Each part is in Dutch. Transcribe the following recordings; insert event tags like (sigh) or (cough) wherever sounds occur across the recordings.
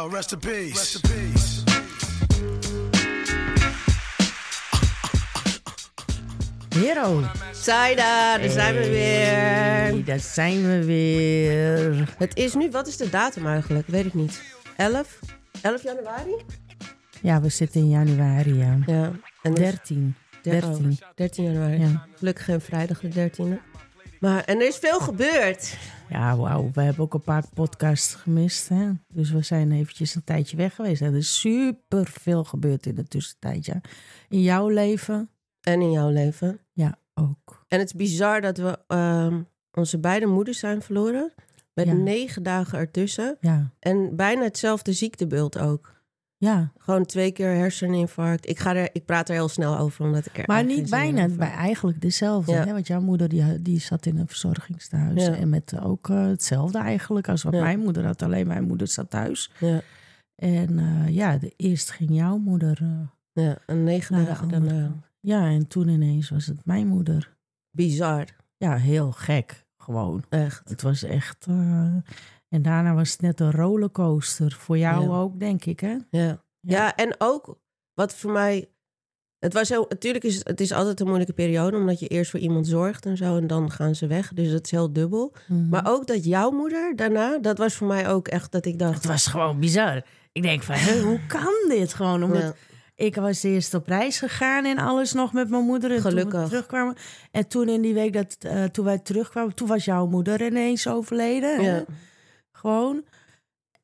L, rest in peace. Rest in peace. Hero. Saida, daar zijn we Hey, weer. daar zijn we weer. Het is nu, wat is de datum eigenlijk? Weet ik niet. 11? 11 januari? Ja, we zitten in januari, ja. Ja. En dus- 13. der- 13. oh, 13 januari. Ja. Gelukkig geen vrijdag de 13e. Maar, en er is veel gebeurd. Ja, wauw. We hebben ook een paar podcasts gemist, hè. Dus we zijn eventjes een tijdje weg geweest. En er is super veel gebeurd in de tussentijd, ja. In jouw leven? En in jouw leven. Ja, ook. En het is bizar dat we ehm, onze beide moeders zijn verloren. Met Ja. negen dagen ertussen. Ja, En bijna hetzelfde ziektebeeld ook. Ja. Gewoon twee keer herseninfarct. Ik, ga er, ik praat er heel snel over, omdat ik er Maar niet bijna, bij eigenlijk dezelfde. Ja. Hè? Want jouw moeder die, die zat in een verzorgingstehuis. Ja. En met ook eh, hetzelfde eigenlijk als wat Ja. mijn moeder had. Alleen mijn moeder zat thuis. Ja, En eh, ja, de eerst ging jouw moeder. eh, ja, en negen dagen daarna. ja, en toen ineens was het mijn moeder. Bizar, Ja, heel gek. Gewoon. echt. Het was echt. En daarna was het net een rollercoaster. Voor jou Ja. ook, denk ik, hè? Ja. ja, en ook wat voor mij... Het was heel, natuurlijk is het, het is altijd een moeilijke periode, omdat je eerst voor iemand zorgt en zo, en dan gaan ze weg. Dus dat is heel dubbel. Mhm. Maar ook dat jouw moeder daarna, dat was voor mij ook echt dat ik dacht... Het was gewoon bizar. Ik denk van, hoe (laughs) kan dit gewoon? Omdat Ja. ik was eerst op reis gegaan en alles nog met mijn moeder. En Toen Gelukkig. we terugkwamen. En toen in die week dat, eh, toen wij terugkwamen, toen was jouw moeder ineens overleden. hè? Ja. Gewoon.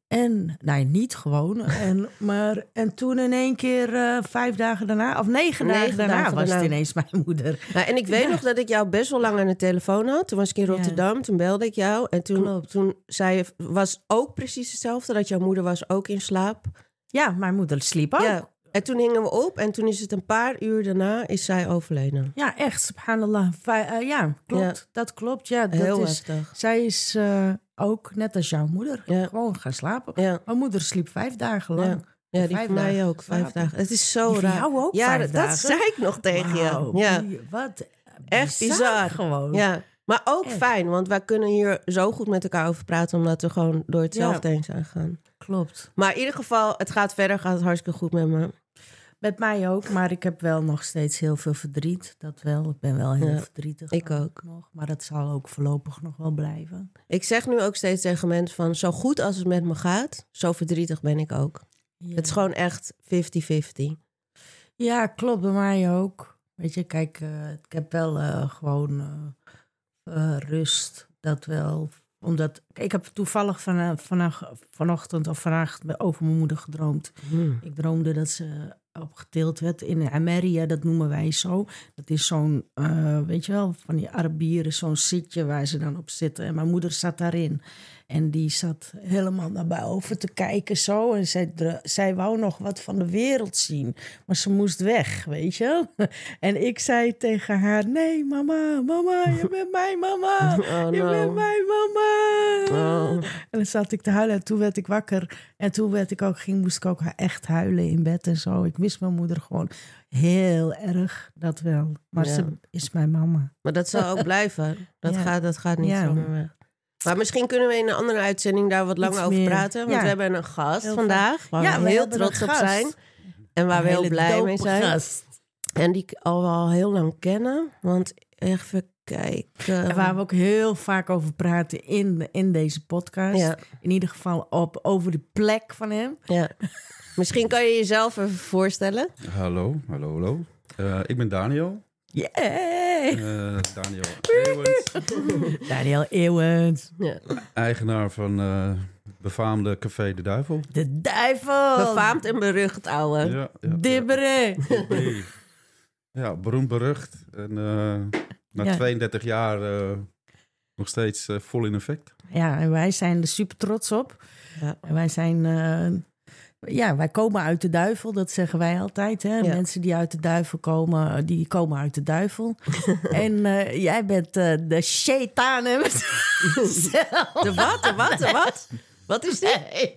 En, nee, niet gewoon. (laughs) En, maar, en toen in één keer eh, vijf dagen daarna, of negen, Negen dagen daarna, was daarna. het ineens mijn moeder. Nou, en ik weet Ja. nog dat ik jou best wel lang aan de telefoon had. Toen was ik in Ja. Rotterdam, toen belde ik jou. En toen, Klopt. toen zei je, was ook precies hetzelfde, dat jouw moeder was ook in slaap. Ja, mijn moeder sliep ook. Ja, Ja. En toen hingen we op en toen is het een paar uur daarna is zij overleden. echt, subhanallah. Eh, ja, klopt. Ja. Dat klopt, ja. Dat Heel is, heftig. zij is eh, ook, net als jouw moeder, Ja. gewoon gaan slapen. Ja, Mijn moeder sliep vijf dagen lang. ja die Vijf voor mij ook, vijf slapen. dagen. Het is zo Die raar. jou ook, ja, dat, dagen? zei ik nog tegen Wauw, je. Ja. die- wat Echt bizar. gewoon. ja. Maar ook Echt. fijn, want wij kunnen hier zo goed met elkaar over praten... omdat we gewoon door hetzelfde heen zijn gegaan. Klopt. Maar in ieder geval, het gaat verder, gaat het hartstikke goed met me. Met mij ook, maar ik heb wel nog steeds heel veel verdriet. Dat wel, ik ben wel heel Ja, verdrietig. ik ook. Nog, maar dat zal ook voorlopig nog wel blijven. Ik zeg nu ook steeds tegen mensen van... zo goed als het met me gaat, zo verdrietig ben ik ook. Ja. Het is gewoon echt 50-50. Ja, klopt, bij mij ook. Weet je, kijk, eh, ik heb wel eh, gewoon eh, rust, dat wel. Omdat, ik heb toevallig van, vanochtend of vannacht over mijn moeder gedroomd. Ik droomde dat ze opgeteeld werd in Ameria, dat noemen wij zo. Dat is zo'n, eh, weet je wel, van die Arabieren, zo'n zitje waar ze dan op zitten. En mijn moeder zat daarin. En die zat helemaal naar boven te kijken zo. En zij, zij wou nog wat van de wereld zien. Maar ze moest weg, weet je. (laughs) En ik zei tegen haar, nee mama, mama, je (laughs) bent mijn mama. Oh, Je no. bent mijn mama. Oh. En dan zat ik te huilen en toen werd ik wakker. En toen werd ik ook, ging, moest ik ook echt huilen in bed en zo. Ik mis mijn moeder gewoon heel erg, dat wel. Maar Ja. ze is mijn mama. Maar dat zal ook blijven. Dat, (laughs) Ja. gaat, dat gaat niet Ja. zomaar weg. Maar misschien kunnen we in een andere uitzending daar wat langer over praten. Want Ja. we hebben een gast Heel vandaag. Waar Ja, we we heel trots op zijn. En waar we heel blij mee zijn. gast. En die ik al wel heel lang kennen. Want even kijken. En waar we ook heel vaak over praten in, in deze podcast. Ja, In ieder geval op, over de plek van hem. ja. Misschien kan je jezelf even voorstellen. Hallo, hallo, hallo. Eh, ik ben Daniel. Yeah! Eh, Daniel (laughs) Eeuwens, (laughs) Daniel Eeuwens. Ja. eigenaar van eh befaamde Café de Duivel. De duivel. Befaamd en berucht, ouwe. Ja, ja, ja. Beroemd berucht. En eh, na Ja. 32 jaar eh, nog steeds eh, vol in effect. Ja, en wij zijn er super trots op. Ja. En wij zijn... eh, ja, wij komen uit de duivel, dat zeggen wij altijd. Hè? Ja. Mensen die uit de duivel komen, die komen uit de duivel. (laughs) en eh, jij bent eh, de shaitaan. hè? (laughs) De wat? De wat? De wat? Wat is dit? (laughs)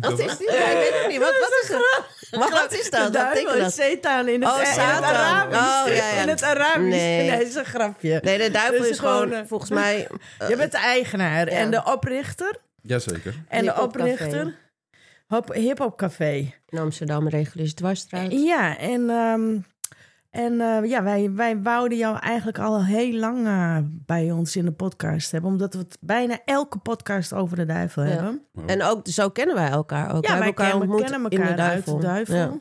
Wat is dit? Ik weet het niet. Wat, wat is het? Maar wat is dat? De Wat betekent duivel is dat? Satan in het, Oh, in het Satan. Arabisch. Oh, ja, ja. In het Arabisch. Nee. Nee, dat is een grapje. Nee, de duivel Dus is gewoon, gewoon, eh, volgens mij... eh, Je bent de eigenaar Ja. en de oprichter. Jazeker. En de Hip-hop café. oprichter hip-hop café. In Amsterdam, Regulus Dwarsstraat. Ja, en, ehm, en eh, ja, wij, wij wouden jou eigenlijk al heel lang eh, bij ons in de podcast hebben. Omdat we het bijna elke podcast over de duivel Ja. hebben. En ook, zo kennen wij elkaar ook. Ja, wij elkaar kennen, ontmoet kennen in elkaar de uit duivel. de duivel. Ja.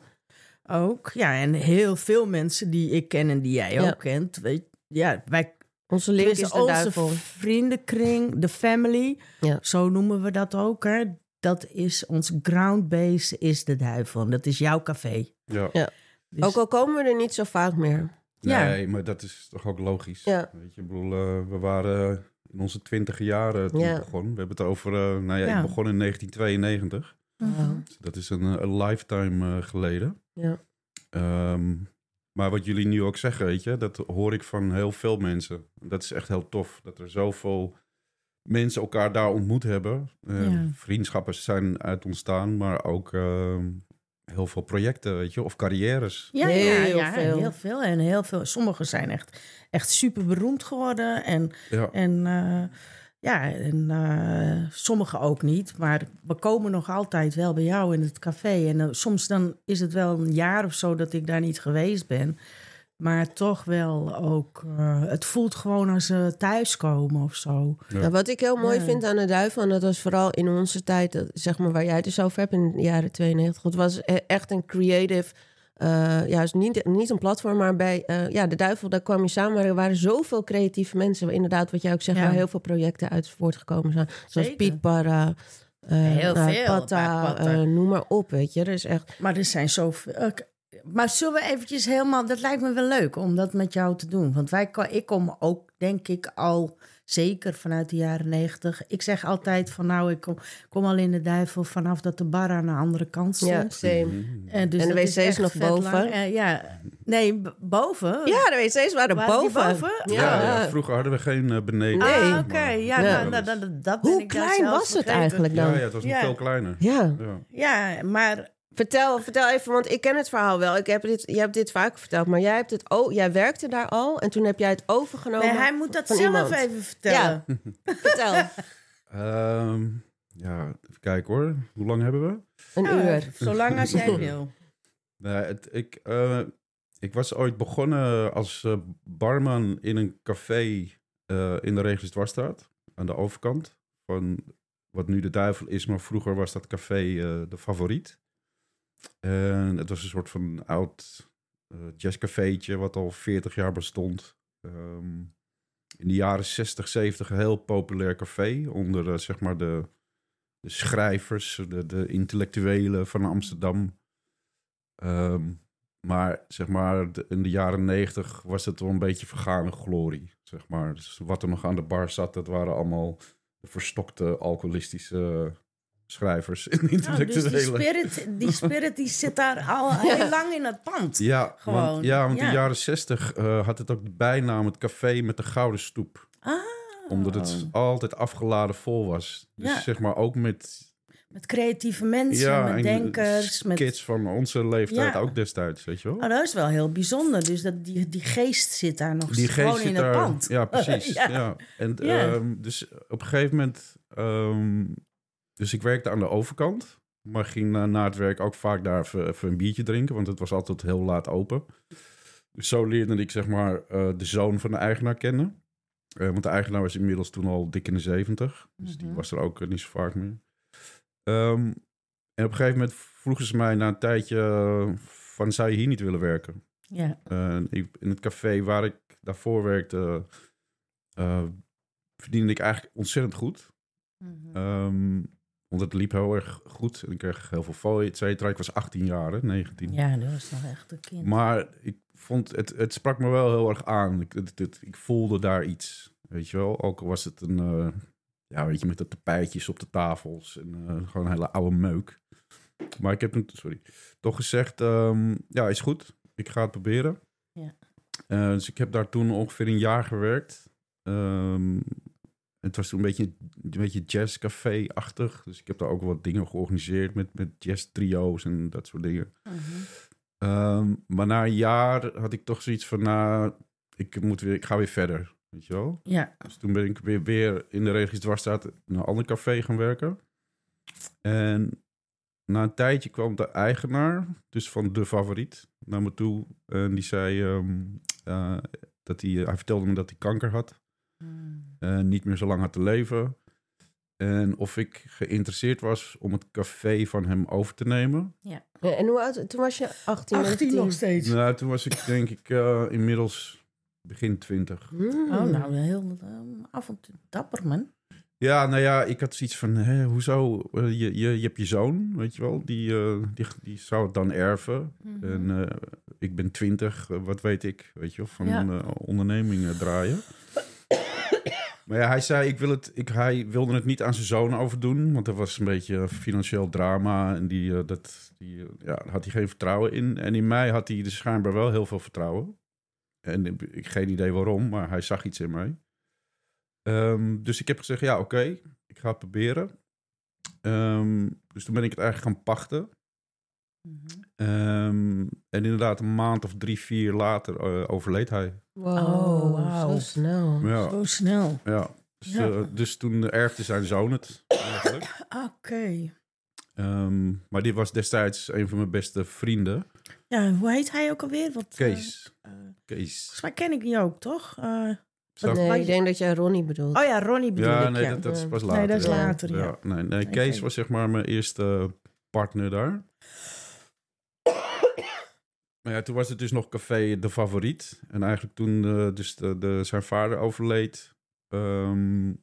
Ook. Ja, en heel veel mensen die ik ken en die jij Ja. ook kent. Weet, ja, wij Onze link is de onze duivel. vriendenkring, de family. Ja. Zo noemen we dat ook. Hè. Dat is ons ground base, is de duivel. En dat is jouw café. Ja. Dus- Ook al komen we er niet zo vaak meer. Ja. Nee, maar dat is toch ook logisch. Ja. Weet je, ik bedoel, eh, we waren in onze twintig jaren toen Ja. begon. We hebben het over, eh, nou ja, Ja. ik begon in 1992. Mhm. Dus dat is een, een lifetime eh, geleden. Ja. Ehm, maar wat jullie nu ook zeggen, weet je, dat hoor ik van heel veel mensen. Dat is echt heel tof, dat er zoveel mensen elkaar daar ontmoet hebben. Eh, Ja. Vriendschappen zijn uit ontstaan, maar ook ehm, heel veel projecten, weet je, of carrières. Ja, Heel ja, ja, veel. heel veel. En heel veel. Sommigen zijn echt, echt super beroemd geworden. En, Ja, en eh, ja, en eh, sommigen ook niet. Maar we komen nog altijd wel bij jou in het café. En eh, soms dan is het wel een jaar of zo dat ik daar niet geweest ben. Maar toch wel ook, eh, het voelt gewoon als ze thuiskomen of zo. Ja. Ja, wat ik heel mooi Ja. vind aan de duivel, en dat was vooral in onze tijd, zeg maar waar jij het dus over hebt in de jaren 92. Het was e- echt een creative, eh, ja, dus niet, niet een platform, maar bij eh, ja, de duivel, daar kwam je samen. Maar er waren zoveel creatieve mensen. Inderdaad, wat jij ook zegt, Ja. waar heel veel projecten uit voortgekomen zijn. Zoals Zeker. Piet Parra, eh, Heel nou, veel, eh, noem maar op, weet je. Er is echt... Maar er zijn zoveel. Maar zullen we eventjes helemaal. Dat lijkt me wel leuk om dat met jou te doen. Want wij, ik kom ook, denk ik, al zeker vanuit de jaren negentig. Ik zeg altijd van nou, ik kom, kom al in de duivel vanaf dat de bar aan de andere kant stond. Ja, same. En, dus En de dat is nog boven? Eh, ja, nee, boven. Ja, de wc's waren, boven. boven? Ja, Ja. ja, vroeger hadden we geen eh, beneden. Nee. Ah, oké. Ja, Ja. nou, nou, dat, Hoe klein was het vergeten. eigenlijk dan? Ja, ja, het was nog Ja. veel kleiner. Ja. Ja. Ja, maar Vertel, vertel even, want ik ken het verhaal wel. Ik heb dit, jij hebt dit vaker verteld, maar jij, hebt het, oh, jij werkte daar al en toen heb jij het overgenomen. nee, hij moet dat zelf iemand. even vertellen. (laughs) Vertel, Ehm, ja, even kijken hoor. Hoe lang hebben we? een Ja, uur. Zolang als jij (laughs) wil. Nee, het, ik, eh, ik was ooit begonnen als eh, barman in een café eh, in de Regis Dwarsstraat. Aan de overkant van wat nu de Duivel is. Maar vroeger was dat café eh, de favoriet. Het was een soort van oud eh jazzcafeetje wat al 40 jaar bestond. Ehm, in de jaren 60, 70 een heel populair café. Onder eh, zeg maar de, de schrijvers, de, de intellectuelen van Amsterdam. Ehm, maar zeg maar, in de jaren negentig was het wel een beetje vergane glorie. Zeg maar. Dus wat er nog aan de bar zat, dat waren allemaal verstokte alcoholistische schrijvers (laughs) Nou, dus die spirit, die (laughs) spirit die zit daar al (laughs) heel lang in het pand. ja, Gewoon, want, ja, want in de jaren zestig eh, had het ook de bijnaam het café met de gouden stoep. Ah, Omdat het altijd afgeladen vol was. Dus Ja. zeg maar ook met, met creatieve mensen, ja, met en denkers. Met... kids van onze leeftijd Ja. ook destijds, weet je wel. Oh, dat is wel heel bijzonder. Dus dat, die, die geest zit daar nog Die gewoon geest in zit het daar. pand. Ja, precies. Ja. ja. En, Ja. ehm, dus op een gegeven moment... ehm, dus ik werkte aan de overkant. Maar ging na, na het werk ook vaak daar even, even een biertje drinken. Want het was altijd heel laat open. Dus zo leerde ik zeg maar eh, de zoon van de eigenaar kennen. Eh, want de eigenaar was inmiddels toen al dik in de zeventig. Dus die Mhm. was er ook eh, niet zo vaak meer. Ehm, en op een gegeven moment vroegen ze mij na een tijdje... eh, van zou je hier niet willen werken? Ja. Eh, ik, in het café waar ik daarvoor werkte, eh, verdiende ik eigenlijk ontzettend goed. Ehm, want het liep heel erg goed. En ik kreeg heel veel fooi, et cetera. Ik was 18 jaar, hè, 19. ja, dat was nog echt een kind. Maar ik vond, het, het sprak me wel heel erg aan. Ik, het, het- ik voelde daar iets, weet je wel. Ook al was het een, eh, ja, weet je, met de tapijtjes op de tafels. En eh, gewoon een hele oude meuk. Maar ik heb hem, sorry, toch gezegd, ehm, ja, is goed. Ik ga het proberen. Ja. Eh, dus ik heb daar toen ongeveer een jaar gewerkt. Ehm, het was toen een beetje, een beetje jazzcafé-achtig. Dus ik heb daar ook wat dingen georganiseerd met, met jazz-trio's en dat soort dingen. Mhm. Ehm, maar na een jaar had ik toch zoiets van, nou, ik, moet weer, ik ga weer verder, weet je wel. Ja. Dus toen ben ik weer, weer in de Regis Dwarsstraat in een ander café gaan werken. En na een tijdje kwam de eigenaar, dus van de favoriet, naar me toe. En die zei ehm, eh, dat hij, hij vertelde me dat hij kanker had. En niet meer zo lang had te leven. En of ik geïnteresseerd was om het café van hem over te nemen. Ja, En hoe oud? Toen was je 18, 18 nog steeds. Nou, toen was ik denk ik eh, inmiddels begin twintig. Hmm. Oh, nou, heel uh, avontuur. Dapper, man. Ja, nou ja, ik had zoiets van, hè, hoezo? Eh, je, je, je hebt je zoon, weet je wel, die, eh, die, die zou het dan erven. Mhm. En eh, ik ben twintig, eh, wat weet ik, weet je wel, van Ja. een eh, onderneming eh, draaien. Maar ja, hij zei, ik wil het, ik, hij wilde het niet aan zijn zoon overdoen, want er was een beetje financieel drama en die, eh, dat, die, eh, ja, had hij geen vertrouwen in. En in mij had hij dus schijnbaar wel heel veel vertrouwen. En ik ik geen idee waarom, maar hij zag iets in mij. Ehm, dus ik heb gezegd, ja, oké, ik ga het proberen. Ehm, dus toen ben ik het eigenlijk gaan pachten. Mhm. Ehm, en inderdaad, een maand of drie, vier later eh, overleed hij. Wow, Oh, wauw. zo snel. Ja, Zo snel. ja. Dus, Ja. eh, dus toen erfde zijn zoon het eigenlijk. Oké. Ehm, maar die was destijds een van mijn beste vrienden. Ja, hoe heet hij ook alweer? Wat, eh, Kees. eh, Kees. volgens mij ken ik die ook, toch? Eh, ik- Nee, ik denk dat jij Ronnie bedoelt. oh ja, Ronnie bedoel ja, ik, nee, ja. dat, dat is Ja. pas Nee, later. dat is ja. later, ja. Nee, nee, Kees was zeg maar mijn eerste partner daar. Ja, toen was het dus nog café De Favoriet. En eigenlijk toen eh, dus de, zijn vader overleed... ehm,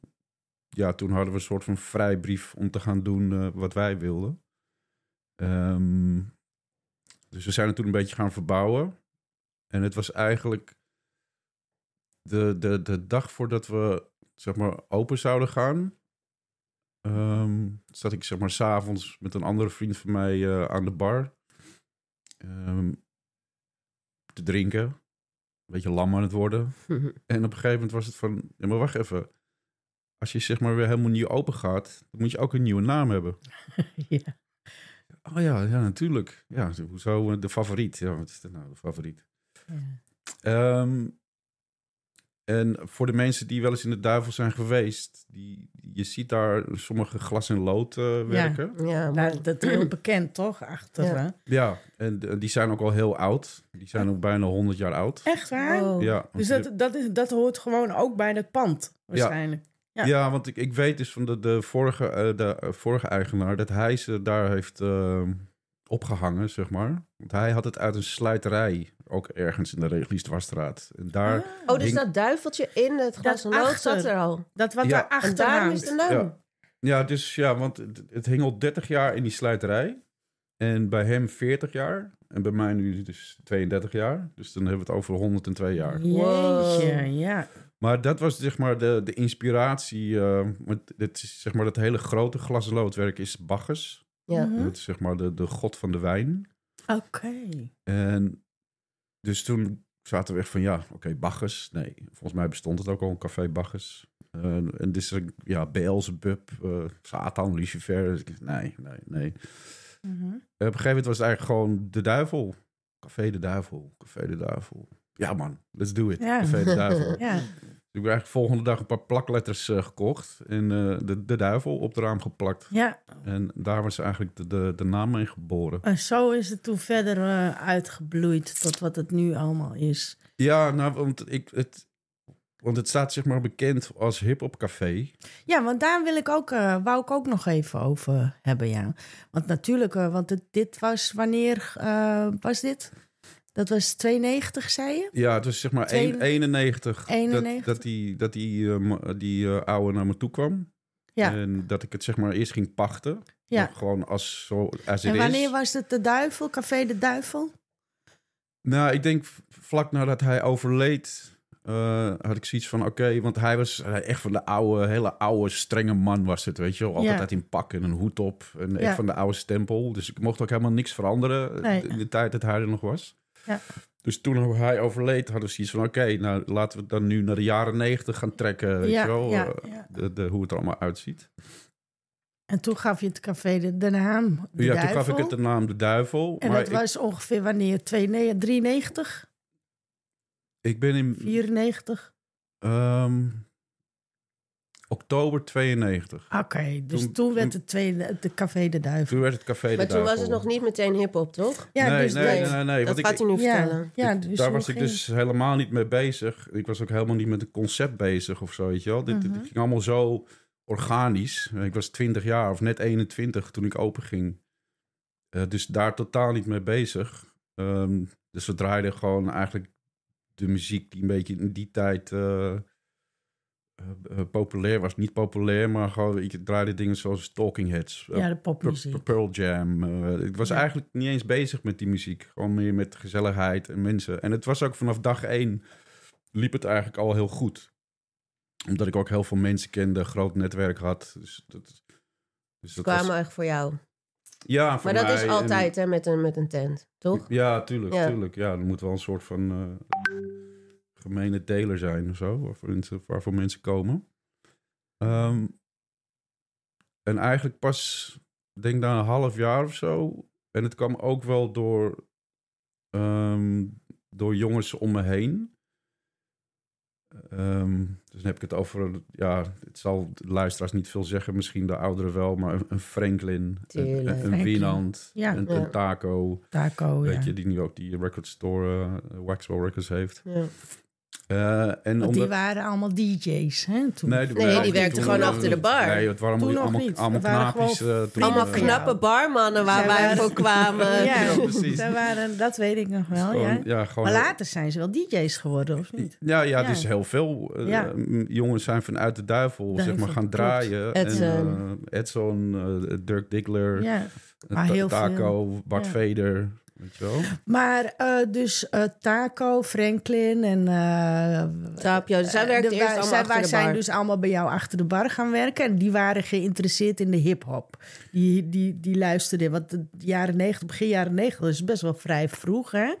ja, toen hadden we een soort van vrijbrief om te gaan doen eh, wat wij wilden. Ehm, dus we zijn het toen een beetje gaan verbouwen. En het was eigenlijk de, de, de dag voordat we zeg maar open zouden gaan. ehm, zat ik zeg maar s'avonds met een andere vriend van mij eh, aan de bar. Te drinken. Een beetje lam aan het worden. (laughs) En op een gegeven moment was het van... Ja, maar wacht even. Als je zeg maar weer helemaal nieuw open gaat... dan moet je ook een nieuwe naam hebben. (laughs) ja. Oh ja, ja natuurlijk. Ja, hoezo eh, de favoriet? Ja, wat is dat nou, de favoriet? Ja. Ehm, en voor de mensen die wel eens in de duivel zijn geweest... Die, je ziet daar sommige glas en lood eh, werken. Ja, Nou, maar dat is heel bekend, toch? Achter, Ja. hè? Ja, en die zijn ook al heel oud. Die zijn ook bijna 100 jaar oud. Echt waar? Wow. Ja, Dus dat, dat, is, dat hoort gewoon ook bij het pand, waarschijnlijk. ja. Ja, want ik, ik weet dus van de, de, vorige, eh, de eh, vorige eigenaar dat hij ze daar heeft opgehangen, zeg maar. Want hij had het uit een slijterij, ook ergens in de Regeliestwarstraat. En daar, Ah, Oh, dus hing- dat duiveltje in het glas en lood achter. zat er al. dat wat Ja. daar achter En daarom is hangt. de naam. Ja. ja, dus ja, want het, het hing al 30 jaar in die slijterij. En bij hem 40 jaar. En bij mij nu dus 32 jaar. Dus dan hebben we het over 102 jaar. Jeetje, Wow. ja. Maar dat was zeg maar de, de inspiratie. eh, want dit is zeg maar dat hele grote glas- en loodwerk is Bacchus. Ja. Dat is zeg maar de, de god van de wijn. Oké. En dus toen zaten we echt van ja, oké, Bacchus. Nee, volgens mij bestond het ook al, een café Bacchus. Eh, en dus er- ja, Beelzebub, eh Satan, Lucifer. Dus ik- nee, nee, nee. Mhm. Op een gegeven moment was het eigenlijk gewoon de duivel. Café de duivel, café de duivel. Ja man, let's do it. Ja. Café de duivel. (laughs) Ja. Ik heb eigenlijk volgende dag een paar plakletters eh, gekocht. En eh, de, de duivel op het raam geplakt. ja, En daar was eigenlijk de, de, de naam mee geboren. en zo is het toen verder eh, uitgebloeid tot wat het nu allemaal is. Ja, nou, want, ik, het, want het staat zeg maar bekend als hip-hop café. Ja, want daar wil ik ook, wou ik ook nog even over hebben, ja. Want natuurlijk, want het, dit was wanneer was dit? Dat was 92, zei je? Ja, dus zeg maar Twee- 1, 91, 91. Dat, dat die, dat die, eh, die eh, oude naar me toe kwam. Ja. En dat ik het zeg maar eerst ging pachten. Ja. Gewoon als zo it En wanneer is. was het de Duivel, Café de Duivel? Nou, ik denk vlak nadat hij overleed, eh, had ik zoiets van, oké, want hij was echt van de oude, hele oude, strenge man was het, weet je wel. Altijd Ja. in pak en een hoed op en Ja. echt van de oude stempel. Dus ik mocht ook helemaal niks veranderen Nee. in de tijd dat hij er nog was. Ja. Dus toen hij overleed, hadden we zoiets van, oké, nou laten we dan nu naar de jaren negentig gaan trekken, weet Ja, je wel, ja, eh, ja. De, de, hoe het er allemaal uitziet. En toen gaf je het café de, de naam de ja, Duivel. toen gaf ik het de naam De Duivel. En maar dat ik, was ongeveer wanneer? 92, 93, ik ben in... 94? Ehm, Oktober 92. Oké, dus Toen- toen, werd het tweede, de Café de Duivel. Toen werd het Café de Maar toen was het nog niet meteen hip-hop, toch? Ja, nee, dus nee, nee. nee, nee, dat want ik- gaat u nu Ja, vertellen. ja, dus daar was ik dus helemaal niet mee bezig. Ik was ook helemaal niet met een concept bezig of zo, weet je wel. Dit, dit Mhm. ging allemaal zo organisch. Ik was 20 jaar of net 21 toen ik open ging. Eh, dus daar totaal niet mee bezig. Ehm, dus we draaiden gewoon eigenlijk de muziek die een beetje in die tijd eh, eh, eh, populair was. Niet populair, maar gewoon, ik draaide dingen zoals Talking Heads. eh, Ja, de popmuziek. Pearl Jam. ik was Ja. eigenlijk niet eens bezig met die muziek. Gewoon meer met gezelligheid en mensen. En het was ook vanaf dag één liep het eigenlijk al heel goed. Omdat ik ook heel veel mensen kende, een groot netwerk had. Dus dat, dus dat kwamen was, echt voor jou. ja, voor Maar dat mij is en- altijd hè, met, een, met een tent, toch? ja, tuurlijk, Ja. tuurlijk. Ja, er moet wel een soort van gemene deler zijn of zo, waarvoor, mensen- waarvoor mensen komen. Ehm, en eigenlijk pas, ik denk na een half jaar of zo. En het kwam ook wel door, ehm, door jongens om me heen. Ehm, dus dan heb ik het over, ja, het zal de luisteraars niet veel zeggen, misschien de ouderen wel, maar een, Franklin, een, Tuurlijk. een, een Franklin. Wienand, Ja. een, Ja. een Taco. Taco, Weet ja. je, die nu ook die record store eh, Waxwell Records heeft. Eh, en Want die waren allemaal DJ's, hè? Toen. Nee, Nee, die werkten gewoon achter de bar. Nee, het waren Toen allemaal, niet. allemaal eh, toen, Allemaal eh, knappe barmannen waar Zij wij waren- voor kwamen. (laughs) ja, Ja, precies. Zij waren, dat weet ik nog wel, gewoon, ja. ja, gewoon, Maar later zijn ze wel DJ's geworden, of niet? Ja, ja, Ja. dus heel veel jongens zijn vanuit de duivel zeg maar, gaan draaien. Edson. En, Edson, Dirk Diggler, Taco, Bart Ja. Vader. Weet je wel? Maar eh, dus eh, Taco, Franklin en... eh Tapio. Dus zij werkte de- eerst allemaal zij wij zijn dus allemaal bij jou achter de bar gaan werken. En die waren geïnteresseerd in de hip-hop. Die, die, die luisterden. Want de jaren 90, begin jaren 90 is best wel vrij vroeg, hè?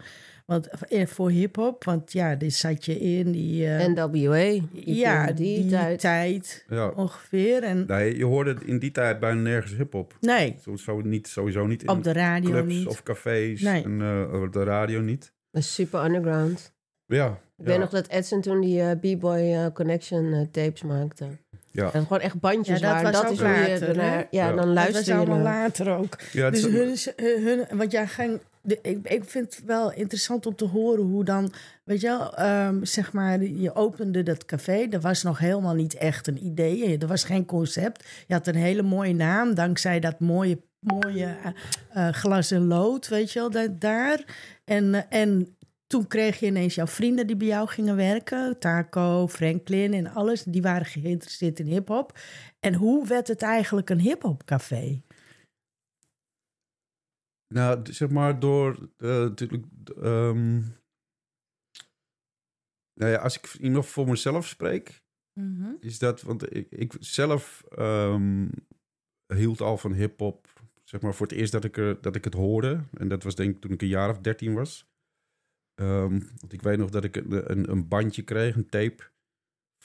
Want eh, voor hip-hop, want ja, die zat je in die. eh, NWA. ja, die, die, tijd. tijd. Ja. ongeveer. En Nee, je hoorde in die tijd bijna nergens hip-hop. nee, Sowieso niet, sowieso niet in op de radio clubs niet. of cafés Nee. en eh, op de radio niet. Dat super underground. Ja, Ik ja, weet nog dat Edson toen die eh, B-Boy eh, Connection eh, tapes maakte. ja. Dat het gewoon echt bandjes Ja, dat waren. was dat ook is hoe je later, ernaar- hè? Ja, Ja. dan dat was luister je allemaal naar. later ook. Ja, Dus hun, hun, want jij ging, ik, ik vind het wel interessant om te horen hoe dan, weet je wel, ehm, zeg maar, je opende dat café. Er was nog helemaal niet echt een idee. Er was geen concept. Je had een hele mooie naam, dankzij dat mooie, mooie eh, eh, glas en lood, weet je wel, da- daar. En, eh, en toen kreeg je ineens jouw vrienden die bij jou gingen werken. Taco, Franklin en alles. Die waren geïnteresseerd in hip-hop. En hoe werd het eigenlijk een hip-hop café? Nou, zeg maar door eh, natuurlijk. ehm, nou ja, als ik in ieder geval voor mezelf spreek, is dat. Want ik, ik zelf ehm, hield al van hip-hop. Zeg maar voor het eerst dat ik, er, dat ik het hoorde. En dat was denk ik toen ik een jaar of dertien was. Ehm, want ik weet nog dat ik een, een, een bandje kreeg, een tape.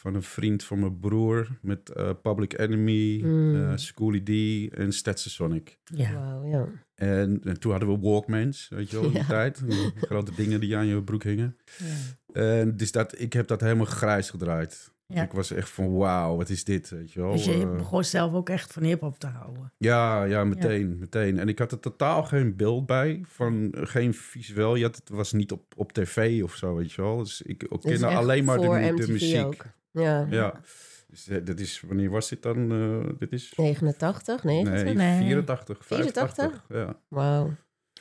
Van een vriend van mijn broer. Met eh, Public Enemy, Mm. eh, Schooly D en Stetson Sonic. Ja. Wauw, ja. En, en toen hadden we Walkmans, weet je wel, in die Ja. tijd. (laughs) Grote dingen die aan je broek hingen. ja. En dus dat, ik heb dat helemaal grijs gedraaid. Ja. Ik was echt van, wauw, wat is dit, weet je wel. Dus je Eh, begon zelf ook echt van hip-hop te houden. ja, ja, meteen, meteen. En ik had er totaal geen beeld bij, van geen visueel. Je had, het was niet op, op tv of zo, weet je wel. Dus ik, kende alleen maar de, muziek. ook. Ja. Ja. Dus eh, dat is, wanneer was dit dan? Eh, dit is... 89, 90? Nee, Nee. 84, 84? 85. Ja. Wauw.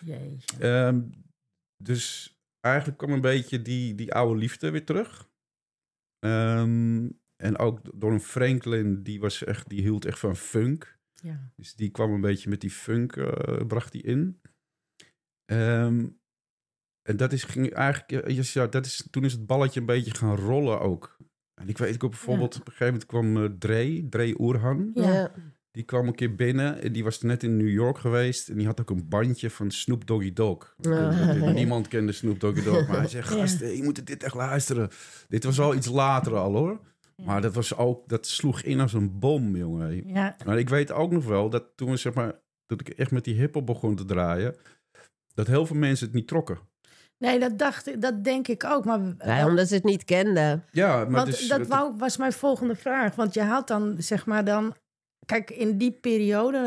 Jeetje. Ehm, dus eigenlijk kwam een beetje die, die oude liefde weer terug. Ehm, en ook door een Franklin, die, was echt, die hield echt van funk. Ja. Dus die kwam een beetje met die funk, eh, bracht die in. Ehm, en dat is, ging eigenlijk, ja, dat is, toen is het balletje een beetje gaan rollen ook. En ik weet, ik ook bijvoorbeeld, op een gegeven moment kwam eh, Dre, Dre Oerhan. Ja. Die kwam een keer binnen. en Die was net in New York geweest. En die had ook een bandje van Snoop Doggy Dogg. Ah. (laughs) Niemand kende Snoop Doggy Dogg. Maar hij zegt, (laughs) Ja. gasten, je moet dit echt luisteren. Dit was al iets later al hoor. Maar dat, was ook, dat sloeg in als een bom, jongen. Ja. Maar ik weet ook nog wel dat toen we, zeg maar, dat ik echt met die hiphop begon te draaien, dat heel veel mensen het niet trokken. Nee, dat dacht ik, dat denk ik ook. Maar Ja, omdat ze het niet kenden. Ja, maar want dus, dat wou, was mijn volgende vraag. Want je had dan, zeg maar dan... Kijk, in die periode,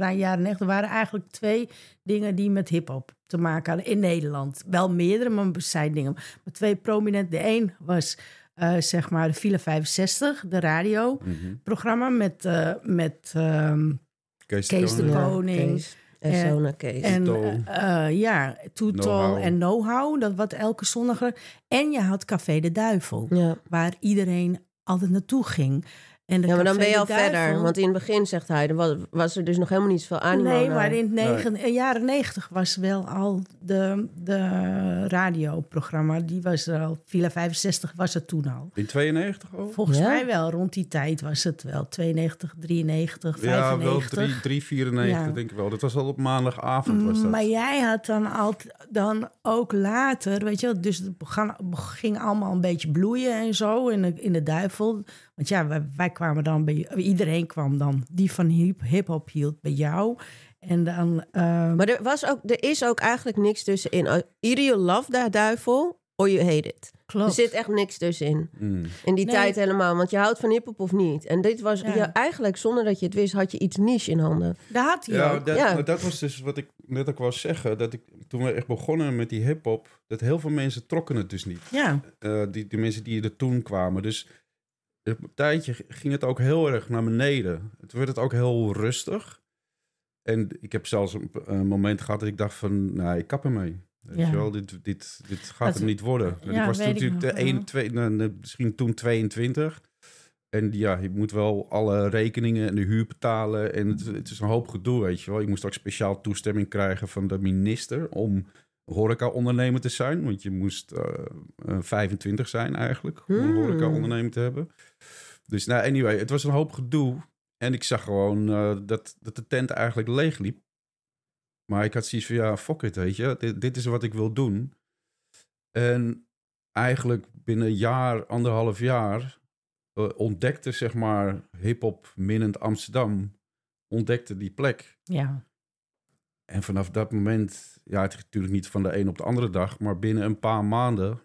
uh, jaren 90, waren eigenlijk twee dingen die met hip-hop te maken hadden in Nederland. Wel meerdere, maar zijn dingen. Maar twee prominent. De een was, uh, zeg maar, de File 65, de radioprogramma Mhm. met, uh, met um, Kees, Kees de Koning. Koning. Kees. En Sona Kees. En uh, ja, Toetol Know-how. en Know-how. Dat wat elke zondag. En je had Café de Duivel. Ja. Waar iedereen altijd naartoe ging. En de ja, maar dan ben je al Duivel- verder. Want in het begin, zegt hij, er was, was er dus nog helemaal niet zoveel animo. Nee, naar. maar in de negen, jaren negentig was wel al de, de radioprogramma. Die was er al. Villa 65 was het toen al. In 92 ook? Volgens Ja? mij wel. Rond die tijd was het wel. 92, 93, Ja, wel 95. 3, 394 Ja. denk ik wel. Dat was al op maandagavond was dat. Maar jij had dan, altijd, dan ook later, weet je wel, dus het begon, ging allemaal een beetje bloeien en zo in de, in de duivel. Want ja, wij, wij kwamen dan bij, iedereen kwam dan, die van hip- hip-hop hield bij jou. En dan, ehm, Maar er, was ook, er is ook eigenlijk niks tussenin. Either you love that duivel, or you hate it. klopt. Er zit echt niks tussenin. Mm. In die Nee. tijd helemaal. Want je houdt van hiphop of niet. En dit was Ja. ja, eigenlijk, zonder dat je het wist, had je iets niche in handen. Daar had hij Ja, dat, Ja. nou, dat was dus wat ik net ook wou zeggen. Dat ik, toen we echt begonnen met die hip-hop, dat heel veel mensen trokken het dus niet. Ja, Eh, die, die mensen die er toen kwamen. Dus een tijdje ging het ook heel erg naar beneden. Toen werd het ook heel rustig. En ik heb zelfs een, een moment gehad dat ik dacht van, nou, ik kap ermee. Weet Ja. je wel, dit, dit, dit gaat Dat- hem niet worden. En Ja, ik was toen ik natuurlijk de wel. 1, 2, nou, nou, misschien toen 22. En ja, je moet wel alle rekeningen en de huur betalen. En het, het is een hoop gedoe, weet je wel. Je moest ook speciaal toestemming krijgen van de minister om horeca-ondernemer te zijn. Want je moest eh, eh, 25 zijn eigenlijk om een Hmm. horeca-ondernemer te hebben. Dus nou, anyway, het was een hoop gedoe. En ik zag gewoon eh, dat, dat de tent eigenlijk leeg liep. Maar ik had zoiets van, ja, fuck it, weet je. Dit, dit is wat ik wil doen. En eigenlijk binnen een jaar, anderhalf jaar... eh, ontdekte, zeg maar, hip-hop minnend Amsterdam... ontdekte die plek. ja. En vanaf dat moment, ja, het is natuurlijk niet van de een op de andere dag... maar binnen een paar maanden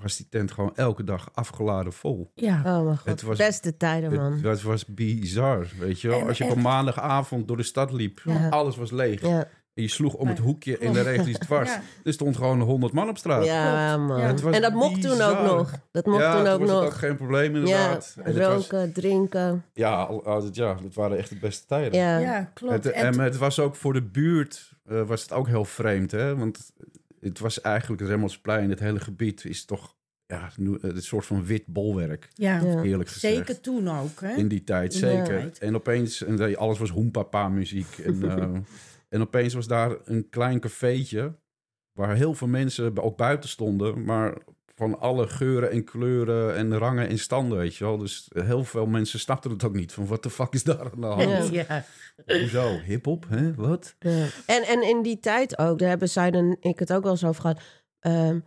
was die tent gewoon elke dag afgeladen vol. ja. Oh mijn god, Het was- beste tijden, man. Het, het was bizar, weet je wel. En- Als je op maandagavond door de stad liep, Ja. alles was leeg. Ja, En je sloeg om het Ja. hoekje in de regels (laughs) dwars. Ja. Er stond gewoon 100 man op straat. ja man. Ja. Het En dat mocht toen ook nog. Dat mocht ja, toen ook was het nog. ook geen probleem ja, inderdaad. En het was, roken, drinken. ja, al- al- het- ja, dat waren echt de beste tijden. Ja. ja, klopt. Het, En en het was ook voor de buurt eh, was het ook heel vreemd, hè? Want het was eigenlijk het Remmelsplein, het hele gebied is toch ja, nu- een soort van wit bolwerk, ja, Ja. eerlijk gezegd. zeker toen ook. Hè? In die tijd, Ja. zeker. En opeens, en dat- alles was hoempapa muziek. En, (laughs) eh, en opeens was daar een klein cafeetje... waar heel veel mensen ook buiten stonden... maar van alle geuren en kleuren en rangen en standen, weet je wel. Dus heel veel mensen snapten het ook niet. Van, wat de fuck is daar aan de hand? Ja. ja. Hoezo? Hip-hop? Hè? Wat? Ja. En, en in die tijd ook, daar hebben zij en ik het ook wel eens over gehad. ehm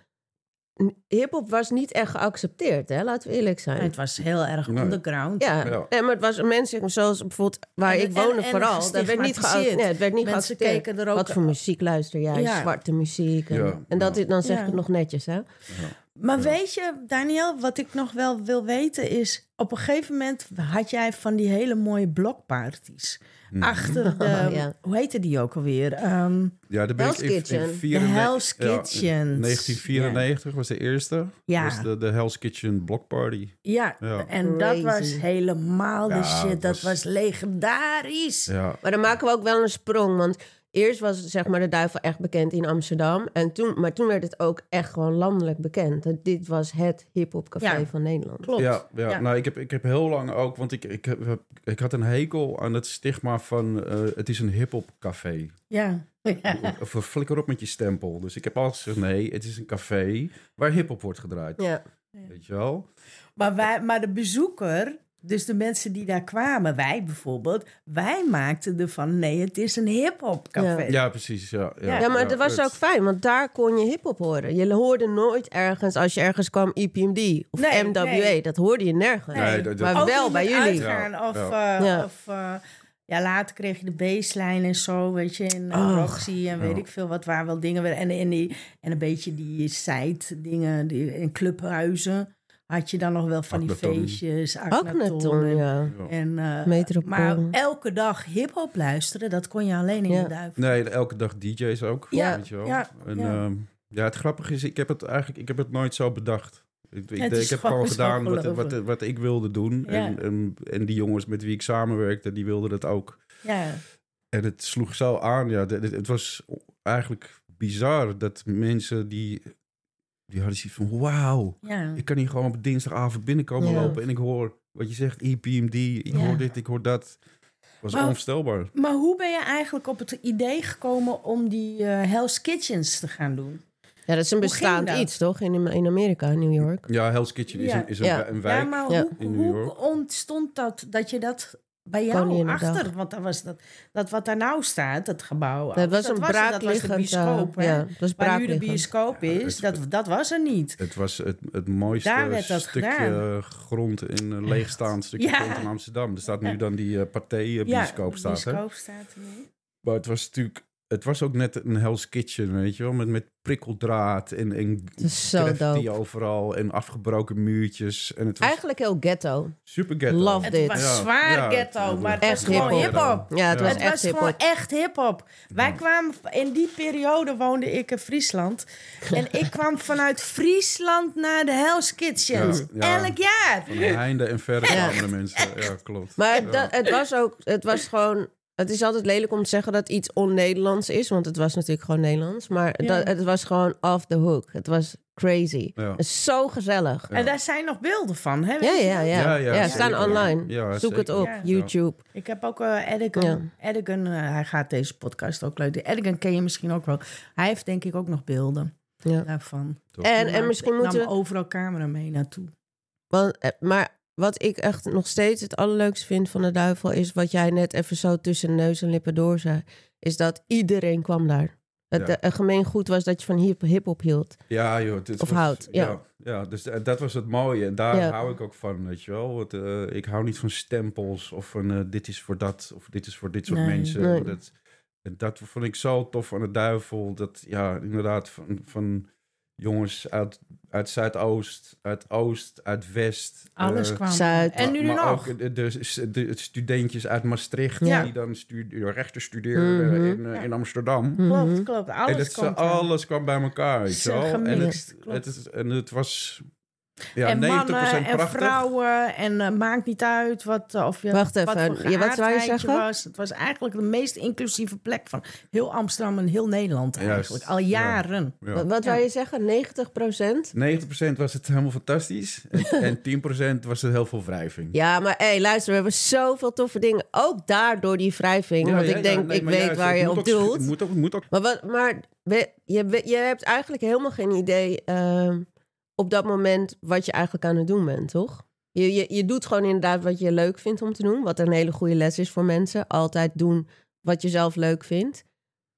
Hip-hop was niet echt geaccepteerd, hè? laten we eerlijk zijn. Het was heel erg Nee. underground. ja. Maar het was mensen zoals bijvoorbeeld waar En- ik woonde en- en vooral. Dat werd niet, gea- gestigmatiseerd. nee, het werd niet Mensen geaccepteerd. keken er ook... Wat voor muziek luister jij? Ja. Zwarte muziek. En, Ja, en dat is, dan zeg ik het nog netjes, hè? Maar weet je, Daniel, wat ik nog wel wil weten is... op een gegeven moment had jij van die hele mooie blokparties. Mhm. Achter de... (laughs) Oh, ja. Hoe heette die ook alweer? Ehm, Ja, ben Hell's ik in, in Kitchen. de 94 Hell's ja, in Kitchen. 1994 was de eerste. Ja. was de, de Hell's Kitchen Block Party. Ja, Ja. en dat was helemaal de Ja, shit. Dat was- was legendarisch. Ja, Maar dan maken we ook wel een sprong. Want eerst was zeg maar de duivel echt bekend in Amsterdam. En toen, maar toen werd het ook echt gewoon landelijk bekend. Dat dit was het hip-hop-café Ja. van Nederland. Klopt. Ja, ja. Ja. nou, ik heb, ik heb heel lang ook, want ik, ik, heb, ik had een hekel aan het stigma van eh, het is een hip-hop café. Ja. ja. Of flikker op met je stempel. Dus ik heb altijd gezegd: nee, het is een café waar hip-hop wordt gedraaid. Ja. Weet je wel? Maar, wij, maar de bezoeker, dus de mensen die daar kwamen, wij bijvoorbeeld, wij maakten ervan, nee, het is een hip-hop café. Ja, precies. Ja, ja, Ja, maar dat was het- ook fijn, want daar kon je hip-hop horen. Je hoorde nooit ergens, als je ergens kwam, EPMD of Nee, MWA. nee. Dat hoorde je nergens. Nee, dat- dat- maar Ook wel bij jullie. Uitgaan of, ja. eh, Ja. of eh, Ja, later kreeg je de baseline en zo, weet je. En Oh, Roxy en weet ik veel wat, waar wel dingen... weer- En, en, die, en een beetje die side dingen, die, in clubhuizen... had je dan nog wel van die feestjes. En- ja. En, Metropool. maar elke dag hip-hop luisteren, dat kon je alleen in Ja. de duif. Nee, elke dag DJ's ook. Ja, weet je wel. ja, en, ja. ehm, ja, het grappige is, ik heb het eigenlijk ik heb het nooit zo bedacht. Ik, ik, ik heb gewoon gedaan wat, wat, ik wilde doen. Ja. En, en, en die jongens met wie ik samenwerkte, die wilden dat ook. Ja, En het sloeg zo aan. Ja, het, het was eigenlijk bizar dat mensen die... Die hadden zoiets van, wauw, ja. ik kan hier gewoon op dinsdagavond binnenkomen Ja. lopen... en ik hoor wat je zegt, EPMD, ik Ja. hoor dit, ik hoor dat. was Maar- onvoorstelbaar. Maar hoe ben je eigenlijk op het idee gekomen om die eh Hell's Kitchens te gaan doen? Ja, dat is een Hoe bestaand iets, toch? In, in Amerika, in New York. Ja, Hell's Kitchen is Ja. een, is een, Ja. een wijk. ja, maar Ja. hoe, in New hoe York. ontstond dat, dat je dat bij jou achter... Want dat was dat, dat wat daar nou staat, dat gebouw... Dat was een dat was, dat was de braakliggend... bioscoop, eh, hè? ja, dat was Waar nu de bioscoop is, het- dat, dat was er niet. Het was het, het mooiste Daar werd dat stukje gedaan. grond in een leegstaand stukje Ja. grond in Amsterdam. Er staat nu dan die uh, Pathé eh, bioscoop de staat bioscoop staat er nu. Maar het was natuurlijk... Het was ook net een Hell's Kitchen, weet je wel? Met, met prikkeldraad en, en dope. overal en afgebroken muurtjes. En het was Eigenlijk heel ghetto. super ghetto. Love Het dit. was Ja, zwaar ja, ghetto, het maar het was Echt was gewoon hiphop. Ja, het Ja. was Het echt was gewoon echt hip-hop. Wij kwamen in die periode woonde ik in Friesland. En (laughs) ik kwam vanuit Friesland naar de Hell's Kitchens. Ja, ja. Elk jaar. Van heinde en verre kwamen de mensen. Ja, klopt. Maar dat- het was ook, het was gewoon. Het is altijd lelijk om te zeggen dat iets on-Nederlands is, want het was natuurlijk gewoon Nederlands. Maar Ja. dat, het was gewoon off the hook. Het was crazy. Ja. Het is zo gezellig. Ja. En daar zijn nog beelden van. Hè? Ja, ja, ja. Ja, Ja, ja, staan online. Ja, Zoek het op, Ja. YouTube. Ik heb ook eh Edigan. Ja. Edigan hij gaat deze podcast ook leuk. Edigan ken je misschien ook wel. Hij heeft denk ik ook nog beelden Ja. daarvan. En, Hij en misschien moeten we... overal camera mee naartoe. Want, eh, maar wat ik echt nog steeds het allerleukste vind van de duivel... is wat jij net even zo tussen neus en lippen door zei... is dat iedereen kwam daar. Het Ja. eh, gemeen goed was dat je van hip- hip-hop hield. Ja, joh. dit Of was- hout, ja. ja. dus eh, dat was het mooie. En daar Ja. hou ik ook van, weet je wel. Want, eh, ik hou niet van stempels of van dit is voor dat of dit is voor dit soort Nee. mensen. Nee. Dat, en dat vond ik zo tof aan de duivel. Dat, ja, inderdaad, van, van jongens uit, uit Zuidoost, uit Oost, uit West. Alles eh, kwam. Zuid. En nu maar nog. ook de, de, de studentjes uit Maastricht Ja. die dan stu rechten studeerden Mhm. in, eh, in Amsterdam. Mhm. Klopt, klopt. Alles en zo- er. alles kwam bij elkaar, weet Zo. En het, en het was ja, en 90% mannen en vrouwen. En eh, maakt niet uit wat, eh, of je, Wacht wat even. voor Ja, wat wou je geaardheid zeggen? was. Het was eigenlijk de meest inclusieve plek van heel Amsterdam en heel Nederland Juist, eigenlijk. Al ja. jaren. Ja. Wat, wat wou je zeggen? 90 procent? 90% was het helemaal fantastisch. En, (laughs) en 10% was het heel veel wrijving. Ja, maar hé, luister, we hebben zoveel toffe dingen. Ook daardoor die wrijving. Ja, want ja, ik ja, denk, nee, ik weet juist, waar het je op doelt. Moet ook, moet ook Maar, wat, maar we- je, we- je hebt eigenlijk helemaal geen idee ehm, op dat moment wat je eigenlijk aan het doen bent, toch? Je, je, je doet gewoon inderdaad wat je leuk vindt om te doen. Wat een hele goede les is voor mensen. Altijd doen wat je zelf leuk vindt.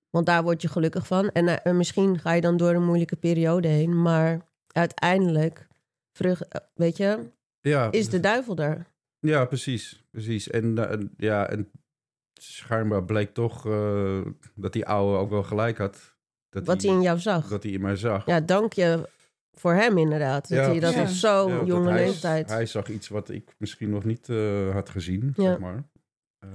Want daar word je gelukkig van. En, eh, en misschien ga je dan door een moeilijke periode heen. Maar uiteindelijk, vrucht, eh, weet je, ja, is de duivel daar. ja, precies. precies. En, eh, ja, en schijnbaar bleek toch dat die oude ook wel gelijk had. Dat Wat hij in jou zag. Dat hij in mij zag. Ja, dank je voor hem inderdaad. Dat Ja, hij dat op zo'n jonge hij, leeftijd... Hij zag iets wat ik misschien nog niet eh, had gezien, Ja. zeg maar.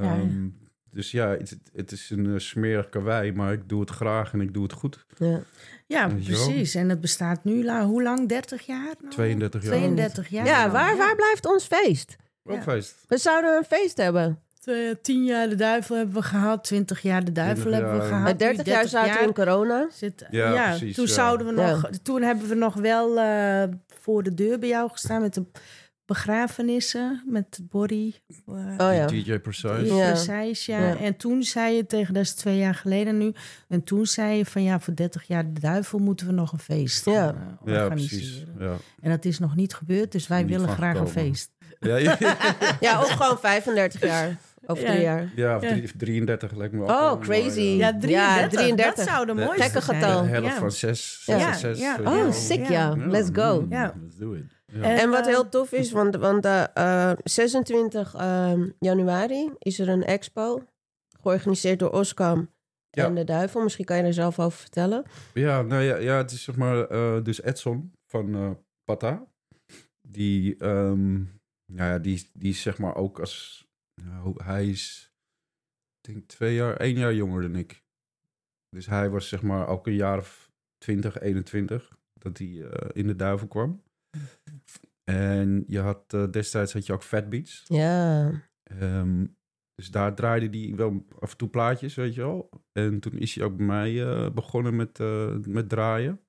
Ja. Ehm, Dus ja, het, het is een eh, smerig karwei, maar ik doe het graag en ik doe het goed. Ja. Ja, precies. En het bestaat nu, la, hoe lang? 30 jaar? nou? 32 jaar. 32 jaar. Ja, waar, waar blijft ons feest? Ook feest. We zouden een feest hebben. Eh, 10 jaar de duivel hebben we gehad, 20 jaar de duivel 20 hebben we gehad. Met nu 30 jaar zaten we in corona. Zit, Ja, ja, precies, toen ja. zouden we Ja. nog. Toen hebben we nog wel eh, voor de deur bij jou gestaan met de begrafenissen met Borrie. eh, Oh ja. DJ Precise. Ja. Precies, ja. Ja. En toen zei je tegen, dat is twee jaar geleden nu. En toen zei je van ja, voor 30 jaar de duivel moeten we nog een feest Ja. precies. organiseren. Ja. En dat is nog niet gebeurd, dus wij Niet willen graag een feest. Ja, ja, (laughs) Ja, of gewoon 35 jaar. Over Ja. drie jaar. ja, of drie- 33 lijkt me ook Oh, crazy. mooie, Ja, Ja, 33. 33. Dat zou de mooiste Gekke getal. De helft Ja. van 6, Ja. 6, 6. Ja. Oh, sick ja. Let's go. Ja. Let's do it. Ja. En- En wat eh, heel tof is, want, want eh, eh, 26 ehm, januari is er een expo. Georganiseerd door Oscam Ja. en de Duivel. Misschien kan je er zelf over vertellen. Ja, nou ja, ja het is zeg maar eh, dus Edson van eh Pata. Die, ehm, nou ja, die, die is zeg maar ook als, nou, hij is, ik denk twee jaar, één jaar jonger dan ik. Dus hij was zeg maar ook een jaar of 20, 21, dat hij eh, in de duivel kwam. En je had, eh, destijds had je ook Fat Beats. Ja, Ehm, dus daar draaide hij wel af en toe plaatjes, weet je wel. En toen is hij ook bij mij eh, begonnen met, met draaien.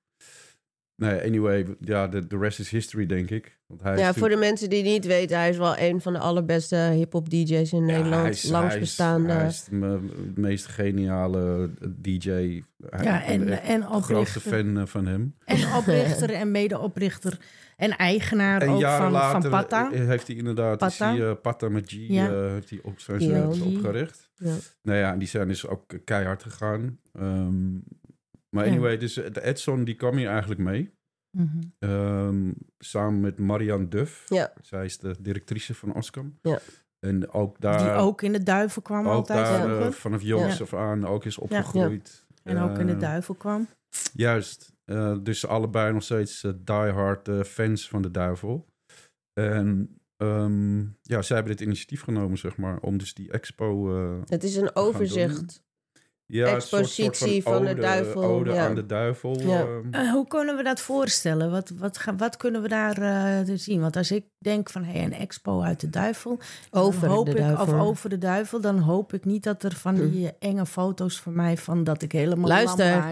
Nee, anyway, ja, de de rest is history, denk ik. Want hij is ja voor de mensen die niet weten, hij is wel een van de allerbeste hip-hop DJ's in Ja, Nederland. hij is- Langs hij is- bestaande. Hij is de me- meest geniale DJ. Hij- Ja, en, en de grootste oprichter. fan eh, van hem. En (laughs) oprichter en medeoprichter en eigenaar En ook van, later van Patta. eh, heeft hij inderdaad is Patta. hij, eh, Patta met G Ja. eh, heeft hij op zijn opgericht. Ja. Nou ja, en die zijn dus ook keihard gegaan. Ehm, maar Ja. anyway, dus de Edson die kwam hier eigenlijk mee. Mhm. Ehm, samen met Marianne Duff. Ja. Zij is de directrice van Oscam. Ja. En ook daar... Die ook in de duivel kwam ook altijd. daar eh, vanaf jongs Ja. af aan ook is opgegroeid. en ook in de Eh, duivel kwam. Juist. Eh, dus allebei nog steeds eh, diehard eh, fans van de duivel. En ehm, ja, zij hebben dit initiatief genomen, zeg maar, om dus die expo... eh, Het is een overzicht. Ja, een soort- soort Expositie van de duivel, Ode ja. aan de duivel. Ja. ehm. Eh, hoe kunnen we dat voorstellen? Wat, wat, ga- wat kunnen we daar eh, zien? Want als ik denk van hey, een expo uit de duivel, dan Over hoop de ik, duivel. of over de duivel, dan hoop ik niet dat er van die eh, enge foto's van mij van dat ik helemaal Luister.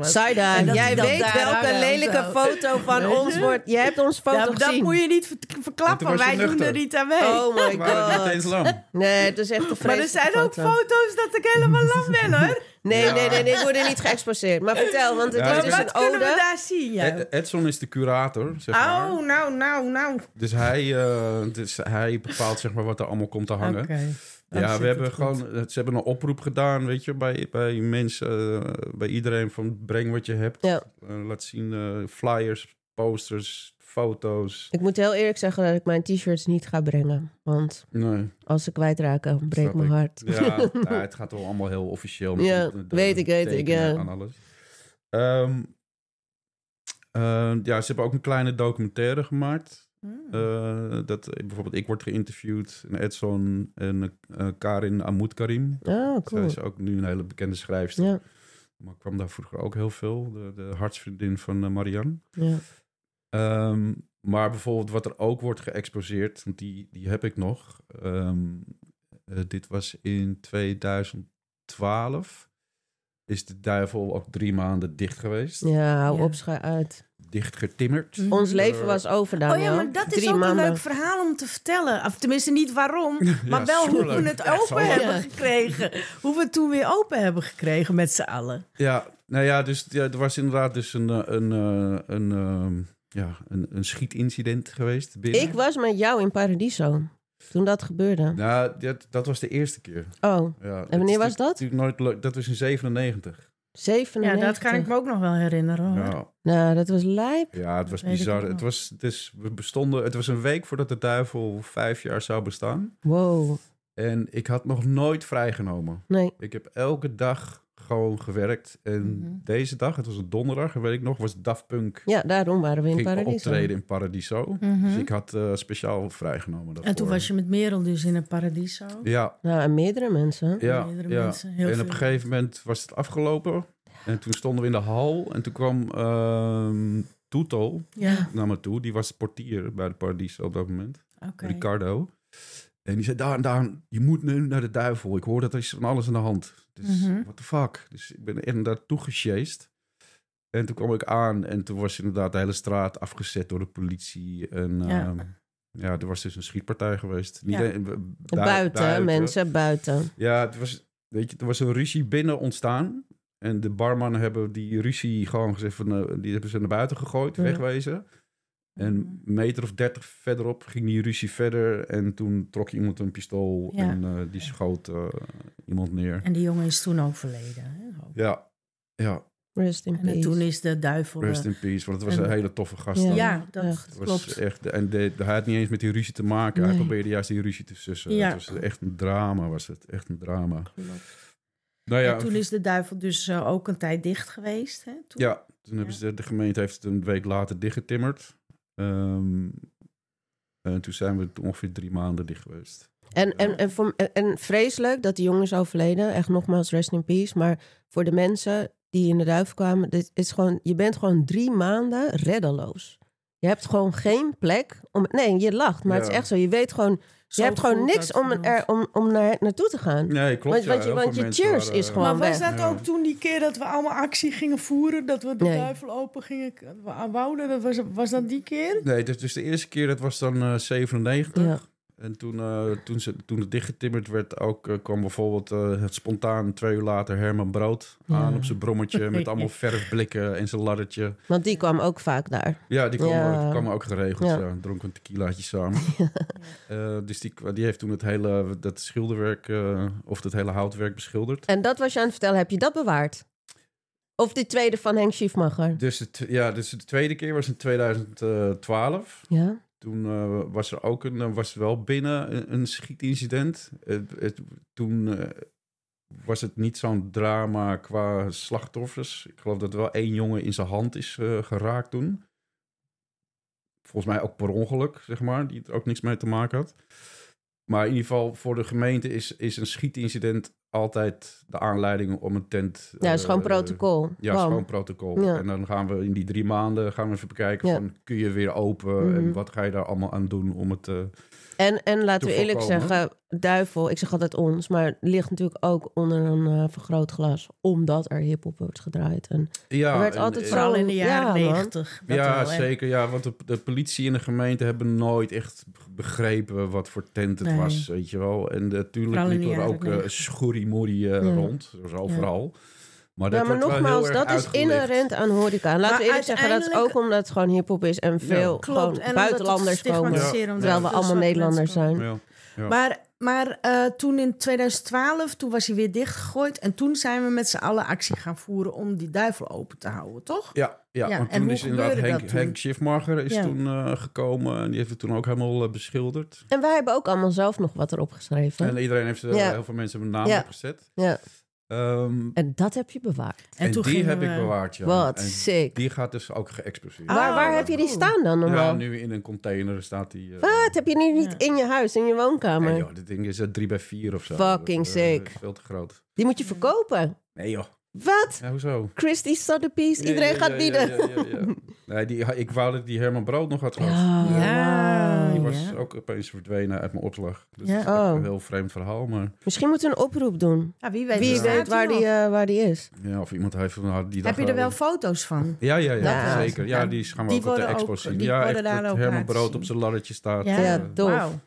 Saida, dat jij weet welke lelijke zo. foto van ons wordt. Je hebt ons foto Ja, maar dat gezien. moet je niet ver- En verklappen. Wij doen er niet aan mee. Oh my niet eens god. Nee, het is echt een maar er zijn ook foto. foto's dat ik helemaal lam ben hoor. (laughs) Nee, Ja. nee, nee, nee, ik word er niet geëxposeerd. Maar vertel, want het Ja, is dus een wat kunnen we ode. daar zien? Ja? Ed- Edson is de curator, zeg maar. Oh, nou, nou, nou. Dus hij, eh, dus hij bepaalt zeg maar, wat er allemaal komt te hangen. Ja, we hebben goed. gewoon, ze hebben een oproep gedaan, weet je, bij, bij mensen, eh, bij iedereen van breng wat je hebt. Ja. Eh, laat zien eh, flyers, posters, foto's. Ik moet heel eerlijk zeggen dat ik mijn t-shirts niet ga brengen. Want Nee, als ze kwijtraken, breekt mijn hart. ja, nou, (laughs) het gaat wel allemaal heel officieel. met Ja, de- de weet ik, weet ik, ja. Aan alles. Ehm, eh, ja, ze hebben ook een kleine documentaire gemaakt. Hmm. Eh, dat bijvoorbeeld ik word geïnterviewd en Edson en eh, Karin Amoud Karim. Oh, Zij is ook nu een hele bekende schrijfster. Ja, Maar kwam daar vroeger ook heel veel. De, de hartsvriendin van Marianne. ja. Ehm, maar bijvoorbeeld wat er ook wordt geëxposeerd, want die, die heb ik nog. Ehm, eh, dit was in 2012. Is de duivel ook drie maanden dicht geweest. ja hou Ja. op, schij uit. Dicht getimmerd. Mhm. Ons leven was over, Daniel. Oh ja, maar dat is ook maanden. een leuk verhaal om te vertellen. Of tenminste niet waarom, (laughs) maar wel hoe we het open hebben gekregen. Hoe we het toen weer open hebben gekregen met z'n allen. Ja, nou ja, dus ja, er was inderdaad dus een, eh, een, eh, een, ehm, ja, een, een schietincident geweest binnen. Ik was met jou in Paradiso. Toen dat gebeurde. Nou, dat, dat was de eerste keer. Oh, Ja, en wanneer was dat? Natuurlijk nooit leuk. Dat was in 97. 97. Ja, dat kan ik me ook nog wel herinneren hoor. Ja, Nou, dat was lijp. ja het was bizar. Het was, het, is, we bestonden, het was een week voordat de duivel vijf jaar zou bestaan. Wow. En ik had nog nooit vrijgenomen. Nee. Ik heb elke dag gewoon gewerkt. En Mhm. deze dag, het was een donderdag, en weet ik nog, was Daft Punk. Ja, daarom waren we in ging Paradiso. optreden in Paradiso. Mhm. Dus ik had eh, speciaal vrijgenomen daarvoor. En toen was je met Merel dus in een paradiso. Ja, Nou, en meerdere mensen. ja, Meerdere ja. mensen, heel en veel. op een gegeven moment was het afgelopen. En toen stonden we in de hal. En toen kwam ehm Toetel Ja, naar me toe. Die was portier bij de Paradiso op dat moment. Ricardo. En die zei, Daan, Daan, je moet nu naar de duivel. Ik hoor dat er is van alles aan de hand. Dus, Mhm. what the fuck? Dus ik ben er naartoe gesjeest. En toen kwam ik aan en toen was inderdaad de hele straat afgezet door de politie. En Ja. ja, ja er was dus een schietpartij geweest. Niet Ja. Buiten, mensen, buiten. Ja, het was, weet je, er was een ruzie binnen ontstaan. En de barmannen hebben die ruzie gewoon gezegd van, eh, die hebben ze naar buiten gegooid, Ja. wegwezen. En een meter of dertig verderop ging die ruzie verder. En toen trok iemand een pistool Ja. en eh, die schoot eh, iemand neer. En die jongen is toen overleden. Hè? Ja, ja. Rest in En peace. toen is de duivel... eh, Rest in peace, want het was En- een hele toffe gast. Ja. dan. ja, dat echt. Het was klopt. echt, en de, hij had niet eens met die ruzie te maken. Hij probeerde juist die ruzie te sussen. Ja. Het was echt een drama, was het. Echt een drama. Klopt. Nou ja, En toen is de duivel dus eh, ook een tijd dicht geweest. Hè? Toen- ja, toen hebben ze, de gemeente heeft het een week later dichtgetimmerd. Ehm, en toen zijn we ongeveer drie maanden dicht geweest. En, en, en, voor, en, en vreselijk dat die jongen is overleden. Echt nogmaals, rest in peace. Maar voor de mensen die in de duif kwamen, dit is gewoon, je bent gewoon drie maanden reddeloos. Je hebt gewoon geen plek om. Nee, je lacht, maar het is echt zo. Je weet gewoon, je hebt gewoon niks om, er, om, om naar, naartoe te gaan. Nee, klopt. Want- ja. want je- want cheers waren, is eh, gewoon- Maar was dat Ja. ook toen die keer dat we allemaal actie gingen voeren? Dat we de Nee. duivel open gingen we wouden? Dat was, was dat die keer? Nee, dus, dus de eerste keer, dat was dan eh 97. Ja. En toen, eh, toen, ze, toen het dichtgetimmerd werd, ook, eh, kwam bijvoorbeeld het spontaan twee uur later Herman Brood Ja. aan op zijn brommetje met allemaal (laughs) verfblikken en zijn laddertje. Want die kwam ook vaak daar. Ja, die kwam, Ja. ook, kwam ook geregeld. Ja. Ja. Dronken een tequilaatje samen. (laughs) Dus die, die heeft toen het hele dat schilderwerk, of het hele houtwerk beschilderd. En dat was je aan het vertellen. Heb je dat bewaard? Of die tweede van Henk Schiefmacher? Dus, het, ja, dus de tweede keer was in 2012. Ja. Toen eh, was er ook een, eh, was wel binnen een, schietincident. Het, het- toen eh, was het niet zo'n drama qua slachtoffers. Ik geloof dat wel één jongen in zijn hand is geraakt toen. Volgens mij ook per ongeluk, zeg maar, die er ook niks mee te maken had. Maar in ieder geval voor de gemeente is, is een schietincident altijd de aanleiding om een tent... Ja, dat is gewoon eh, protocol. ja, het is gewoon protocol. Ja. En dan gaan we in die drie maanden gaan we even bekijken Ja. van kun je weer open Mhm. en wat ga je daar allemaal aan doen om het eh, En, en laten te we eerlijk voorkomen. zeggen, duivel, ik zeg altijd ons, maar ligt natuurlijk ook onder een eh, vergrootglas, omdat er hip-hop wordt gedraaid. En ja Er werd en- altijd vooral- Vooral in de jaren Ja, negentig. ja zeker ja want de, de politie en de gemeente hebben nooit echt begrepen wat voor tent het Nee. was weet je wel en natuurlijk in liepen er ook uh, schoerie-moerie eh, Ja. rond zoals overal maar dat ja, maar nogmaals, dat is inherent aan horeca. En laten Maar we eerlijk zeggen, dat is ook omdat het gewoon hip-hop is en veel Klopt, gewoon buitenlanders komen. Terwijl we allemaal Nederlanders zijn. komen. ja. Ja. Maar, maar eh, toen in 2012, toen was hij weer dichtgegooid. En toen zijn we met z'n allen actie gaan voeren om die duivel open te houden, toch? Ja, ja, Ja, want en toen hoe is inderdaad Henk? Henk Schiffmacher is Ja. toen eh, gekomen en die heeft het toen ook helemaal eh, beschilderd. En wij hebben ook allemaal zelf nog wat erop geschreven. En iedereen heeft, er Ja. heel veel mensen hebben een naam Ja. opgezet. ja. Ehm, En dat heb je bewaard. en toen die heb we- ik bewaard, ja. Wat sick. Die gaat dus ook geëxploseerd. Ah, waar, waar heb je die cool. staan dan normaal? ja, nu in een container staat die... eh, Wat? Heb je die niet Ja. in je huis, in je woonkamer? Nee joh, dit ding is 3 bij 4 of zo. Fucking Dat, eh, sick. is veel te groot. Die moet je verkopen. Nee joh, Wat? ja, hoezo? Christy Sotheby's, Ja, iedereen ja, gaat ja, bieden. (laughs) Nee, die, ik wou dat die Herman Brood nog had gehad. Ja, Ja, Die was ja. ook opeens verdwenen uit mijn opslag. Dus Ja. dat is ook Oh. een heel vreemd verhaal. Maar Misschien moeten we een oproep doen. Ja, wie weet, Wie weet waar die, eh, waar die is. ja, of iemand heeft nou, die Heb je er wel foto's van? Ja, ja, ja, Ja. zeker. Ja, die gaan we Die ook op de expo ook- zien. die Ja, worden echt daar dat ook Herman Brood zien. op zijn laddertje staat. Ja, Ja, eh,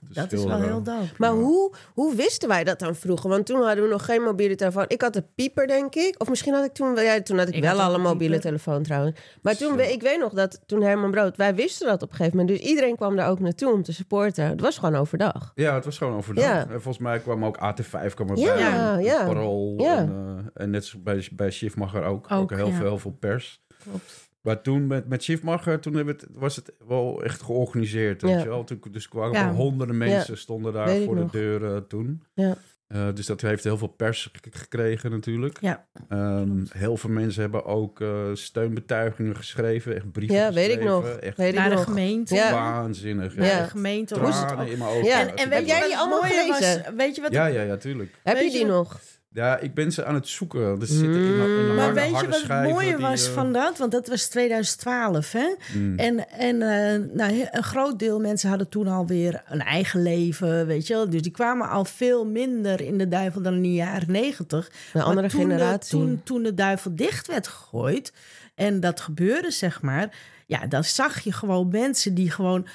Dus dat is wel heel dope. Maar Ja. hoe, hoe wisten wij dat dan vroeger? Want toen hadden we nog geen mobiele telefoon. Ik had de pieper, denk ik. Of misschien had ik toen... wel- Ja, toen had ik, wel had ook al een een mobiele telefoon trouwens. Maar toen, ik weet nog dat toen Herman Brood... Wij wisten dat op een gegeven moment. Dus iedereen kwam daar ook naartoe om te supporten. Het was gewoon overdag. Ja, het was gewoon overdag. Ja. En volgens mij kwam ook AT5 kwam erbij. Ja, en ja. Parool. Ja. En, eh, en net zoals bij, bij Schiffmacher ook. Ook, Ook, heel, ja. veel, heel veel pers. Klopt. Maar toen met, met Schiffmacher, toen hebben we het, was het wel echt georganiseerd. Weet Ja. je wel? Toen, dus kwamen Ja. honderden mensen stonden daar Weet voor de nog. deur eh, toen. Ja. Eh, dus dat heeft heel veel pers gekregen natuurlijk. Ja. Ehm, heel veel mensen hebben ook eh, steunbetuigingen geschreven. Echt brieven Ja, weet ik nog. Echt Weet ik Naar de nog. gemeente. Ja. waanzinnig. Ja. Naar de gemeente. Tranen in mijn ogen. Ja. En, en weet jij die allemaal gelezen? was? Weet je wat Ja, ja, ja, tuurlijk. Heb je die nog? Ja, ik ben ze aan het zoeken. Er zitten in, in Mm. Maar harde, weet je wat het mooie die, was eh, van dat? Want dat was 2012, hè? mm. En, en eh, nou, een groot deel mensen hadden toen alweer een eigen leven, weet je wel. Dus die kwamen al veel minder in de duivel dan in de jaren negentig. Een andere de- generatie. toen, toen de duivel dicht werd gegooid en dat gebeurde, zeg maar... Ja, dan zag je gewoon mensen die gewoon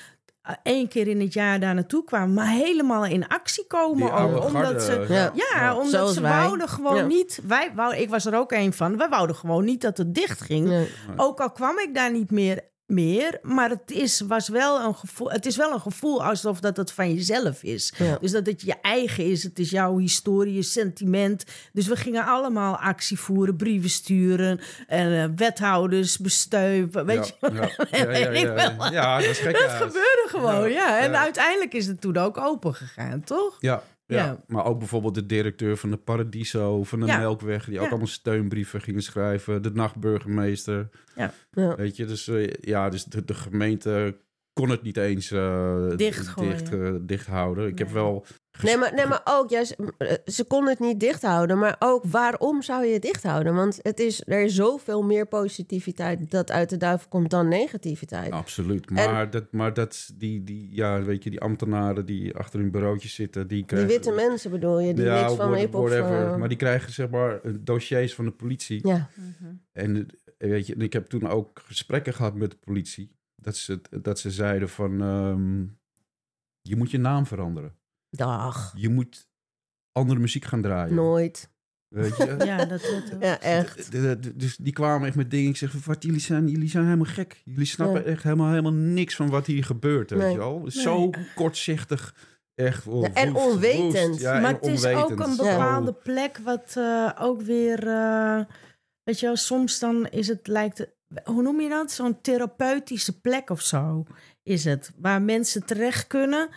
één keer in het jaar daar naartoe kwamen... maar helemaal in actie komen. Die oude ook, omdat garde, ze, Ja. ja, omdat Zoals ze wij. wouden gewoon Ja. niet... Wij wou, ik was er ook een van. Wij wouden gewoon niet dat het dicht ging. Nee. Ook al kwam ik daar niet meer meer, maar het is, was wel een gevoel, het is wel een gevoel alsof dat het van jezelf is. Ja. Dus dat het je eigen is, het is jouw historie, je sentiment. Dus we gingen allemaal actie voeren, brieven sturen, en eh, wethouders besteuven, weet je ja, ja, ja, (laughs) ja, Weet ik ja, wel. ja, dat is gek. Dat gebeurde gewoon, ja. En uiteindelijk is het toen ook open gegaan, toch? Ja, ja. Ja. maar ook bijvoorbeeld de directeur van de Paradiso, van de Ja. Melkweg, die ook allemaal steunbrieven gingen schrijven. De nachtburgemeester. Ja. Ja. Weet je, dus eh, ja, dus de, de gemeente kon het niet eens eh, Dichtgooien. dicht, eh, dicht houden. Ik heb wel... Nee, maar, nee, maar ook, juist, eh, ze konden het niet dicht houden. Maar ook, waarom zou je het dicht houden? Want het is, er is zoveel meer positiviteit dat uit de duivel komt dan negativiteit. Absoluut. Maar, dat, maar dat, die, die, ja, weet je, die ambtenaren die achter hun bureautje zitten, die Die krijgen... witte mensen bedoel je, die niks van whatever. eh, Maar die krijgen zeg maar dossiers van de politie. Ja, En eh, weet je, ik heb toen ook gesprekken gehad met de politie. Dat ze, dat ze zeiden van, ehm, je moet je naam veranderen. Dag. Je moet andere muziek gaan draaien. Nooit. Weet je? (laughs) Ja, dat. Ja, echt. Dus die kwamen echt met dingen. Ik zeg, wat jullie zijn, jullie zijn helemaal gek. Jullie snappen Ja. echt helemaal, helemaal niks van wat hier gebeurt. Weet Nee. je wel? Zo kortzichtig. Echt. oh, Ja, en woest, onwetend. woest. Ja, maar en het is ook een Ja. bepaalde plek wat eh, ook weer... eh, weet je wel, soms dan is het, lijkt het... Hoe noem je dat? Zo'n therapeutische plek of zo is het. Waar mensen terecht kunnen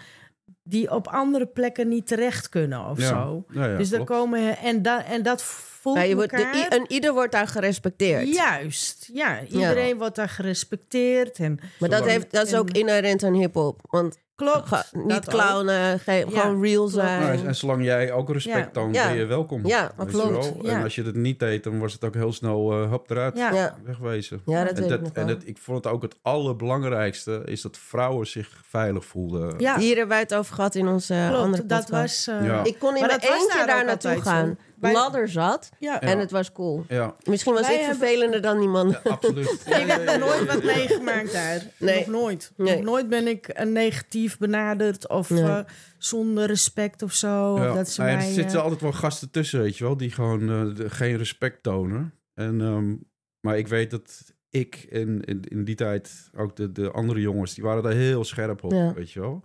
die op andere plekken niet terecht kunnen of Ja. zo. Ja, ja, dus daar klopt. komen... En, da, en dat voelt Ja, je wordt, de, en ieder wordt daar gerespecteerd. Juist, ja. Iedereen wordt daar gerespecteerd. En, Maar dat, heeft, dat is ook en- inherent aan hip-hop. Want klopt. ga- niet dat clownen, ge- Ja, gewoon real klopt. zijn. Nou, en, zolang jij ook respect Ja. toont, Ja. ben je welkom. Ja, je klopt. En als je het niet deed, dan was het ook heel snel hop eruit. Wegwezen. Ja, dat en weet ik dat, nog en dat, ik vond het ook het allerbelangrijkste, is dat vrouwen zich veilig voelden. Ja, Hier hebben wij het over gehad in onze eh, andere klopt. Dat was... eh, Ja. Ik kon in Maar mijn dat was eentje daar naartoe gaan. zo. Wij- Ladder zat Ja. en het was cool. Ja, Misschien was Wij ik hebben- vervelender dan die man. absoluut. (laughs) Ik heb nooit wat meegemaakt daar. Nee. Nog nooit. Nee. Nog nooit ben ik eh, negatief benaderd of Nee. eh, zonder respect of zo. Ja. Of dat ze ja, mij, er zitten eh, altijd wel gasten tussen, weet je wel, die gewoon geen respect tonen. En, ehm, maar ik weet dat ik in, in, in die tijd, ook de, de andere jongens, die waren daar heel scherp op, Ja. weet je wel.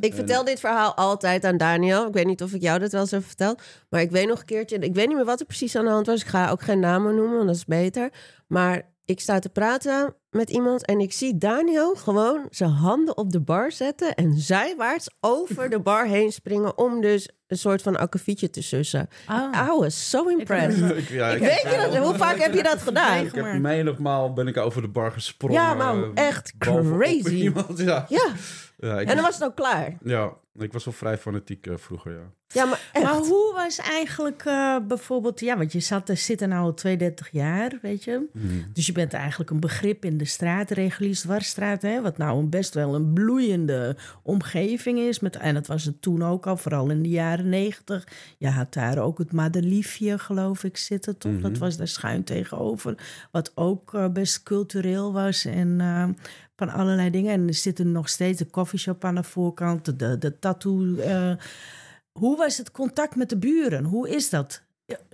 Ik vertel dit verhaal altijd aan Daniel. Ik weet niet of ik jou dat wel eens heb verteld. Maar ik weet nog een keertje... Ik weet niet meer wat er precies aan de hand was. Ik ga ook geen namen noemen, want dat is beter. Maar ik sta te praten met iemand... en ik zie Daniel gewoon zijn handen op de bar zetten... en zijwaarts over de bar heen springen... om dus een soort van akkefietje te sussen. ah. I was so impressed. Ik, ja, ik Weet je dat? Hoe vaak heb je dat gedaan? Ik heb menigmaal ben ik over de bar gesprongen. Ja, maar eh, echt crazy. Iemand, ja. Ja, en dan was het ook klaar. ja, ik was wel vrij fanatiek eh, vroeger, ja. Ja, maar echt. Maar hoe was eigenlijk eh, bijvoorbeeld... Ja, want je zat, er zit er nou al 32 jaar, weet je. Dus je bent eigenlijk een begrip in de straat, de reguliere dwarsstraat... Hè, wat nou een best wel een bloeiende omgeving is. Met, en dat was het toen ook al, vooral in de jaren 90. Je had daar ook het Madeliefje, geloof ik, zitten, toch? Dat was daar schuin tegenover. Wat ook eh, best cultureel was en... eh, van allerlei dingen. En er zit er nog steeds een coffeeshop aan de voorkant, de, de tattoo. eh, hoe was het contact met de buren? Hoe is dat?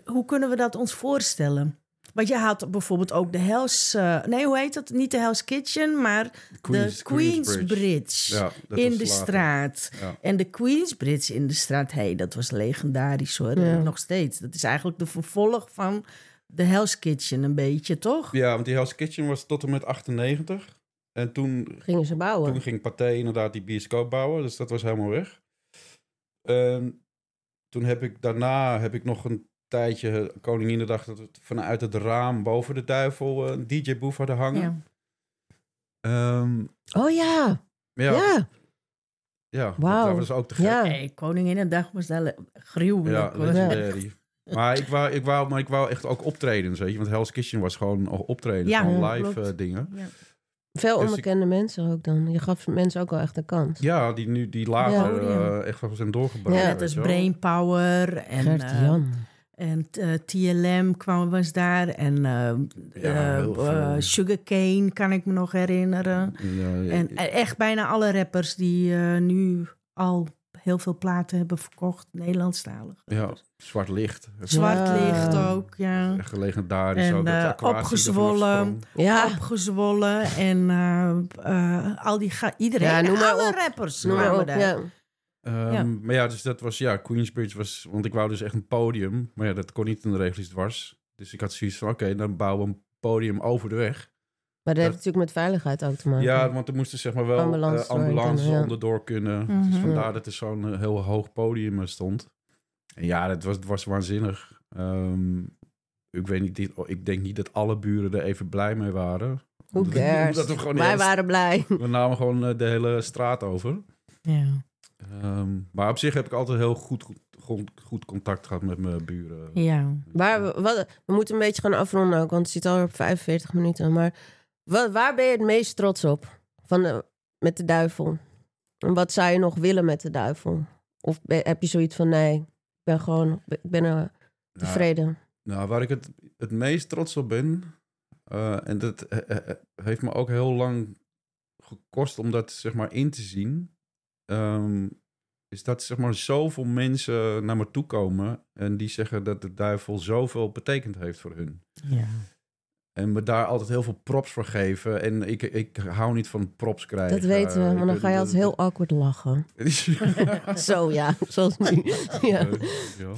Hoe kunnen we dat ons voorstellen? Want je had bijvoorbeeld ook de Hell's... eh, nee, hoe heet dat? Niet de Hell's Kitchen, maar Queens- de Queensbridge. Ja, dat in de later. straat. Ja. En de Queensbridge in de straat, hey, dat was legendarisch hoor. Ja. Nog steeds. Dat is eigenlijk de vervolg van de Hell's Kitchen een beetje, toch? Ja, want die Hell's Kitchen was tot en met 98. En toen Gingen ze bouwen. Toen ging Pathé inderdaad die bioscoop bouwen, dus dat was helemaal weg. Ehm, toen heb ik daarna heb ik nog een tijdje Koninginnedag dat we vanuit het raam boven de duivel eh, een DJ-boef hadden hangen. Ja. Ehm, Oh ja, ja, ja. ja. Dat was ook te gek. Ja. Hey, Koninginnedag was daar le- gruwelijk. Ja, legendary. Maar ik wou, ik, wou, maar ik wou echt ook optredens, weet je. Want Hell's Kitchen was gewoon optreden, Ja, gewoon live eh, dingen. Ja. Veel Dus ik- onbekende mensen ook dan. Je gaf mensen ook wel echt een kans. Ja, die nu die later Ja. Oh, ja. eh, echt wel zijn doorgebracht. Ja. Net weet als je wel. Brainpower en, Gert eh. En eh, TLM kwam, was daar. En eh Ja, eh. Sugarcane kan ik me nog herinneren. Ja, En echt bijna alle rappers die eh, nu al heel veel platen hebben verkocht, Nederlandstalig. Ja, zwart licht. Zwart Ja. licht ook, ja. Echt legendarisch. En, ook, opgezwollen. Ja, Opgezwollen en eh, eh, al die iedereen, Ja, noem maar alle op. rappers noem maar op. Ja. Ehm, Ja. Maar ja, dus dat was, ja, Queensbridge was, want ik wou dus echt een podium. Maar ja, dat kon niet in de regels dwars. Dus ik had zoiets van, oké, dan bouwen we een podium over de weg. Maar dat heeft natuurlijk met veiligheid ook te maken. Ja, want er moesten zeg maar wel Ambulance ambulances, kunnen, ja. onderdoor kunnen. Mhm. Dus vandaar Ja. dat er zo'n eh, heel hoog podium eh, stond. En ja, dat was, het was waanzinnig. Ehm, ik weet niet, dit- ik denk niet dat alle buren er even blij mee waren. Omdat- cares? Wij waren blij. (laughs) We namen gewoon eh, de hele straat over. Ja. Ehm, maar op zich heb ik altijd heel goed, goed, goed contact gehad met mijn buren. ja. Waar, we, wat, we moeten een beetje gaan afronden ook, want het zit al op 45 minuten. Maar wa- waar ben je het meest trots op van de, met de duivel? En wat zou je nog willen met de duivel? Of ben- heb je zoiets van, nee, ik ben gewoon ik ben er Nou, tevreden. Nou, waar ik het, het meest trots op ben, eh, en dat heeft me ook heel lang gekost om dat zeg maar in te zien, ehm, is dat zeg maar zoveel mensen naar me toe komen en die zeggen dat de duivel zoveel betekend heeft voor hun. ja. En me daar altijd heel veel props voor geven. En ik, ik hou niet van props krijgen. Dat weten we, maar dan ga je altijd heel awkward lachen. (laughs) Zo ja, zoals nu. ja. Ja.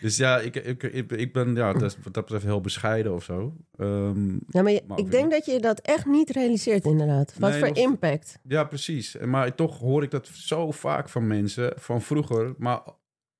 Dus ja, ik, ik, ik, ik ben ja, dat, wat dat betreft heel bescheiden of zo. Ehm, Ja, maar je- Maar ook ik denk dat je dat echt niet realiseert inderdaad. Wat Nee, voor nog- impact. ja, precies. Maar toch hoor ik dat zo vaak van mensen van vroeger, maar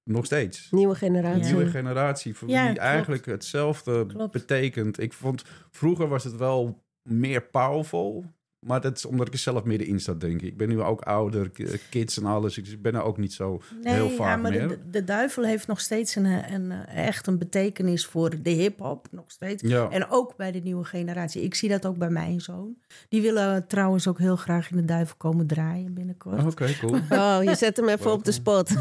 nog steeds. Nieuwe generatie. nieuwe generatie, voor Ja, wie klopt. eigenlijk hetzelfde Klopt. betekent. Ik vond, vroeger was het wel meer powerful. Maar dat is omdat ik er zelf middenin zat, denk ik. Ik ben nu ook ouder, kids en alles. Ik ben er ook niet zo heel ja, vaak maar meer. de, de duivel heeft nog steeds een, een, echt een betekenis voor de hip-hop. Nog steeds. Ja. En ook bij de nieuwe generatie. Ik zie dat ook bij mijn zoon. Die willen trouwens ook heel graag in de duivel komen draaien binnenkort. Oké, cool. (laughs) Oh, je zet hem even op de spot. (laughs)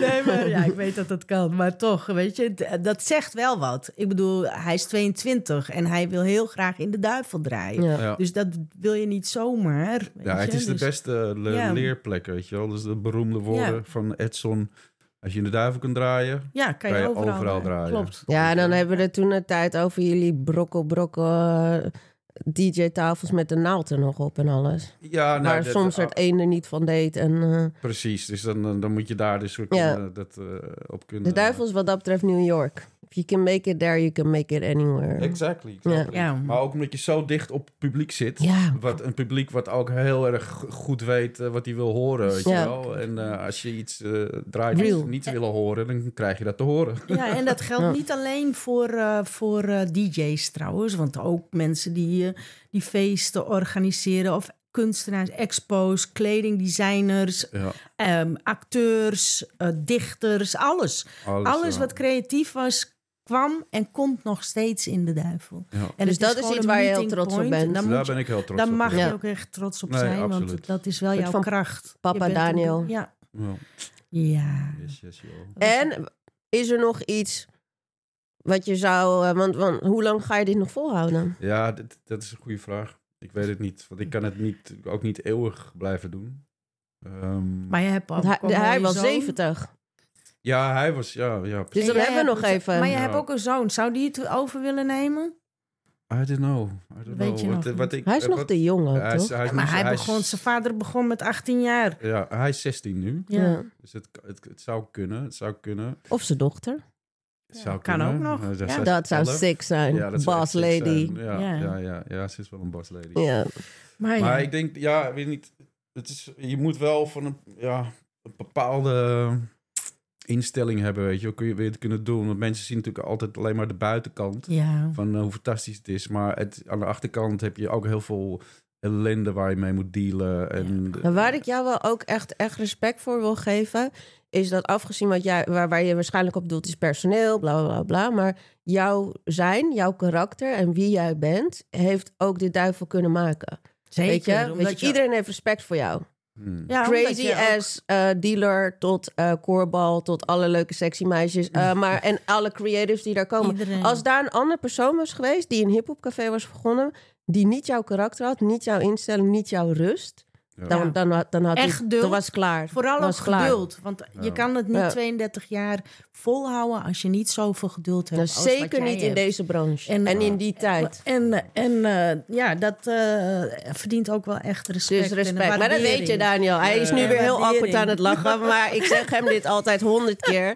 nee, maar ja, ik weet dat dat kan. Maar toch, weet je, dat zegt wel wat. Ik bedoel, hij is 22 en hij wil heel graag in de duivel draaien. ja. Ja. Dus dat wil je niet zomaar. weet Ja, het je? is de Dus- beste le- Ja. leerplek, weet je wel. Dus de beroemde woorden Ja. van Edson. Als je in de duivel kunt draaien, Ja, kan je, kan je overal, overal draaien. Klopt. Ja, en dan hebben we het toen een tijd over jullie brokkel, brokkel eh, DJ-tafels met de naald er nog op en alles. ja, nou, Waar dat- soms ah, het ene er niet van deed. En eh, Precies, dus dan, dan- moet je daar dus ook Ja. kunnen- dat, eh, op kunnen... de duivel is wat dat betreft New York. You can make it there, you can make it anywhere. Exactly. exactly. Ja. Maar ook omdat je zo dicht op het publiek zit. Ja. Wat een publiek wat ook heel erg go- goed weet eh, wat hij wil horen, weet je wel. En eh, als je iets eh, draait wat Real. ze niet willen horen, dan krijg je dat te horen. Ja, en dat geldt Ja. niet alleen voor, eh, voor DJ's trouwens. Want ook mensen die, die feesten organiseren of kunstenaars, expos, kledingdesigners, Ja, ehm, acteurs, dichters, alles. alles, Alles ja. wat creatief was, kwam en komt nog steeds in de duivel. Ja. En Dus dat is iets waar je heel trots op bent. Dan, Daar ben ik heel trots dan op. mag Ja. je ook echt trots op Nee, zijn, want dat is wel jouw van kracht. papa een- Daniel. Ja. Ja. ja. Yes, yes, joh. En is er nog iets wat je zou... eh, want, want hoe lang ga je dit nog volhouden? Ja, dit, dat is een goede vraag. Ik weet het niet, want ik kan het niet, ook niet eeuwig blijven doen. Ehm, Maar je hebt ook Want hij, was zoon. 70. Ja, hij was, ja, ja. Dus precies. dan hebben we nog een- even... Maar je Ja. hebt ook een zoon. Zou die het over willen nemen? I don't know. I don't Weet know. je Wat, nog wat niet. ik, Hij is eh, nog wat- te jong ook, hij is, toch? hij is Ja, maar niet- hij hij is- begon, zijn vader begon met 18 jaar. Ja, hij is 16 nu. Ja. Dus het, het, het zou kunnen. Het zou kunnen. Of zijn dochter. Zou kan kunnen. ook nog. Eh, Ja. zij is Dat zou 11. sick zijn. Ja, dat zou Boss echt sick lady. zijn. Ja, Ja. ja. Ja, ja, ze is wel een boss lady. Ja. Maar, Maar ja. ik denk, ja, weet niet. Het is, je moet wel van een, ja, een bepaalde instelling hebben, weet je. Hoe kun je weer het kunnen doen? Want mensen zien natuurlijk altijd alleen maar de buitenkant ja. van eh, hoe fantastisch het is. Maar het, aan de achterkant heb je ook heel veel ellende waar je mee moet dealen. En, Maar waar ik jou wel ook echt, echt respect voor wil geven, is dat afgezien wat jij, waar, waar je waarschijnlijk op doelt, is personeel, bla bla bla. bla maar jouw zijn, jouw karakter en wie jij bent, heeft ook de duivel kunnen maken. Zeker. Weet je? omdat Weet je, iedereen heeft respect voor jou. Hmm. ja, Crazy je ook- as eh, dealer tot eh koorbal, tot alle leuke sexy meisjes. eh, (laughs) maar, en alle creatives die daar komen. Iedereen. Als daar een andere persoon was geweest die een hip-hop café was begonnen, die niet jouw karakter had, niet jouw instelling, niet jouw rust, Ja. Dan, dan, had- dan had hij, geduld. toen was klaar. Vooral was ook klaar. geduld. Want je Ja. kan het niet Ja. 32 jaar volhouden als je niet zoveel geduld hebt. Nou, zeker niet in deze branche. En, En- in die tijd. En, en eh, ja, dat eh, verdient ook wel echt respect. Dus en respect. Maar dat weet je, Daniel. Hij is nu weer heel awkward aan het lachen. (laughs) Maar ik zeg hem dit altijd honderd keer.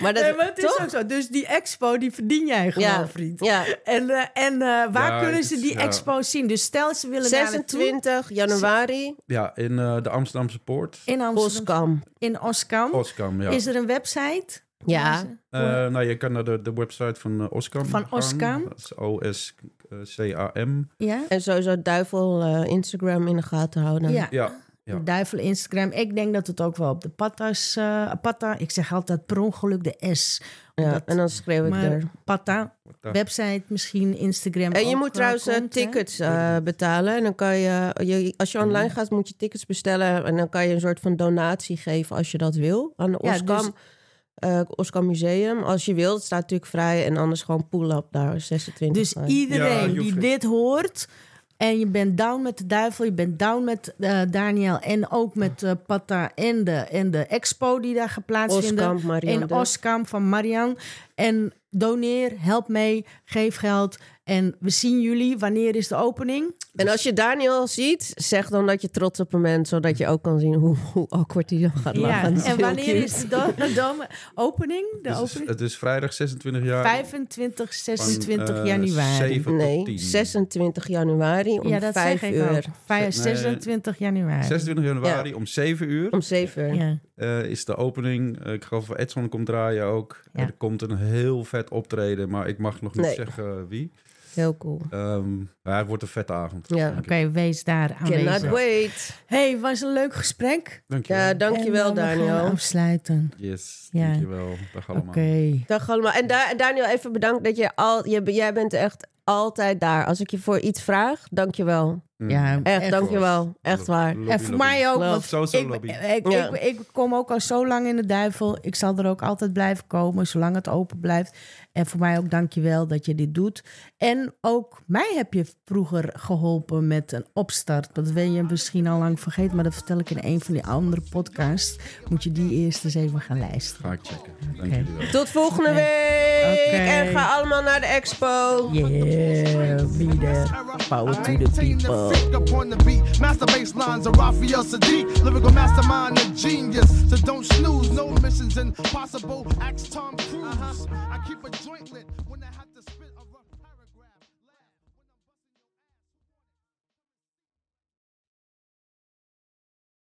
Maar dat, Nee, maar het is toch? ook zo. Dus die expo, die verdien jij gewoon, Ja, vriend. ja. En, eh, en eh, waar Ja, kunnen ze is- die ja. expo zien? Dus stel ze willen daar naartoe. 26 januari, Ja, in eh, de Amsterdamse Poort. In Amsterdam. Oskam. In Oskam. Oskam, ja. Is er een website? Ja. Eh, nou, je kan naar de, de website van eh, Oskam Van gaan. Oskam? Dat is O-S-C-A-M. Ja. En sowieso Duivel eh, Instagram in de gaten houden. Ja. Ja, ja. Duivel Instagram. Ik denk dat het ook wel op de Patta's... eh Patta, ik zeg altijd per ongeluk de S. Ja, en dan schreeuw ik maar er. Patta. Website, misschien Instagram En je ook, moet eh, trouwens eh, komt, tickets eh, betalen. En dan kan je, je, als je online gaat, moet je tickets bestellen. En dan kan je een soort van donatie geven als je dat wil. Aan de Ja, Oskam, dus- eh, Oskam Museum. Als je wilt, het staat natuurlijk vrij. En anders gewoon pull-up daar, 26. Dus iedereen die dit hoort... en je bent down met de duivel, je bent down met Daniel... en ook met eh Patta en de, en de expo die daar. Oskamp, Marianne in Duf. Oskam van Marian. En doneer, help mee, geef geld. En we zien jullie. Wanneer is de opening? En als je Daniel ziet, zeg dan dat je trots op hem bent. Zodat je ook kan zien hoe, hoe awkward hij dan gaat lachen. Ja, en wanneer cute. is de opening? De Dus het, is, opening? het is vrijdag 26 jaar. 25, 26 van, eh, januari. 7 tot Nee, 10. 26 januari om ja, dat 5 zeg ik uur. ook. Vij- Nee. 26 januari. 26 januari om 7 uur Om 7 uur. Ja. eh, is de opening. Eh, ik geloof dat Edson komt draaien ook. Ja. Er komt een heel vet optreden, maar ik mag nog niet Nee. zeggen wie. Heel cool. Ehm, maar het wordt een vette avond. Ja. Oké, wees daar Cannot aanwezig. wait. hey, was een leuk gesprek. Dankjewel. Ja, dankjewel En, eh, we gaan Daniel. afsluiten. Yes, Ja. dankjewel. Dag allemaal. Oké. Dag allemaal. En Da- Daniel, even bedankt dat je al... Je, jij bent echt altijd daar. Als ik je voor iets vraag, dankjewel. Mm. Ja, Echt, echt. dankjewel. Echt waar. Lobby, En voor lobby. mij ook. Want Zo, zo ik, lobby. ik, Ja. ik, ik kom ook al zo lang in de duivel. Ik zal er ook altijd blijven komen, zolang het open blijft. En voor mij ook dankjewel dat je dit doet. En ook mij heb je vroeger geholpen met een opstart. Dat ben je misschien al lang vergeten, maar dat vertel ik in een van die andere podcasts. Moet je die eerst eens even gaan luisteren. Ga ik checken. Jullie wel. Tot volgende week. En ga allemaal naar de expo. Yeah, be there. Power to the people. Freak upon the beat. Master bass lines of Raphael Sadiq. Lyrical mastermind, a genius. So don't snooze. No missions impossible. Axe Tom Cruise. I keep a joint lit.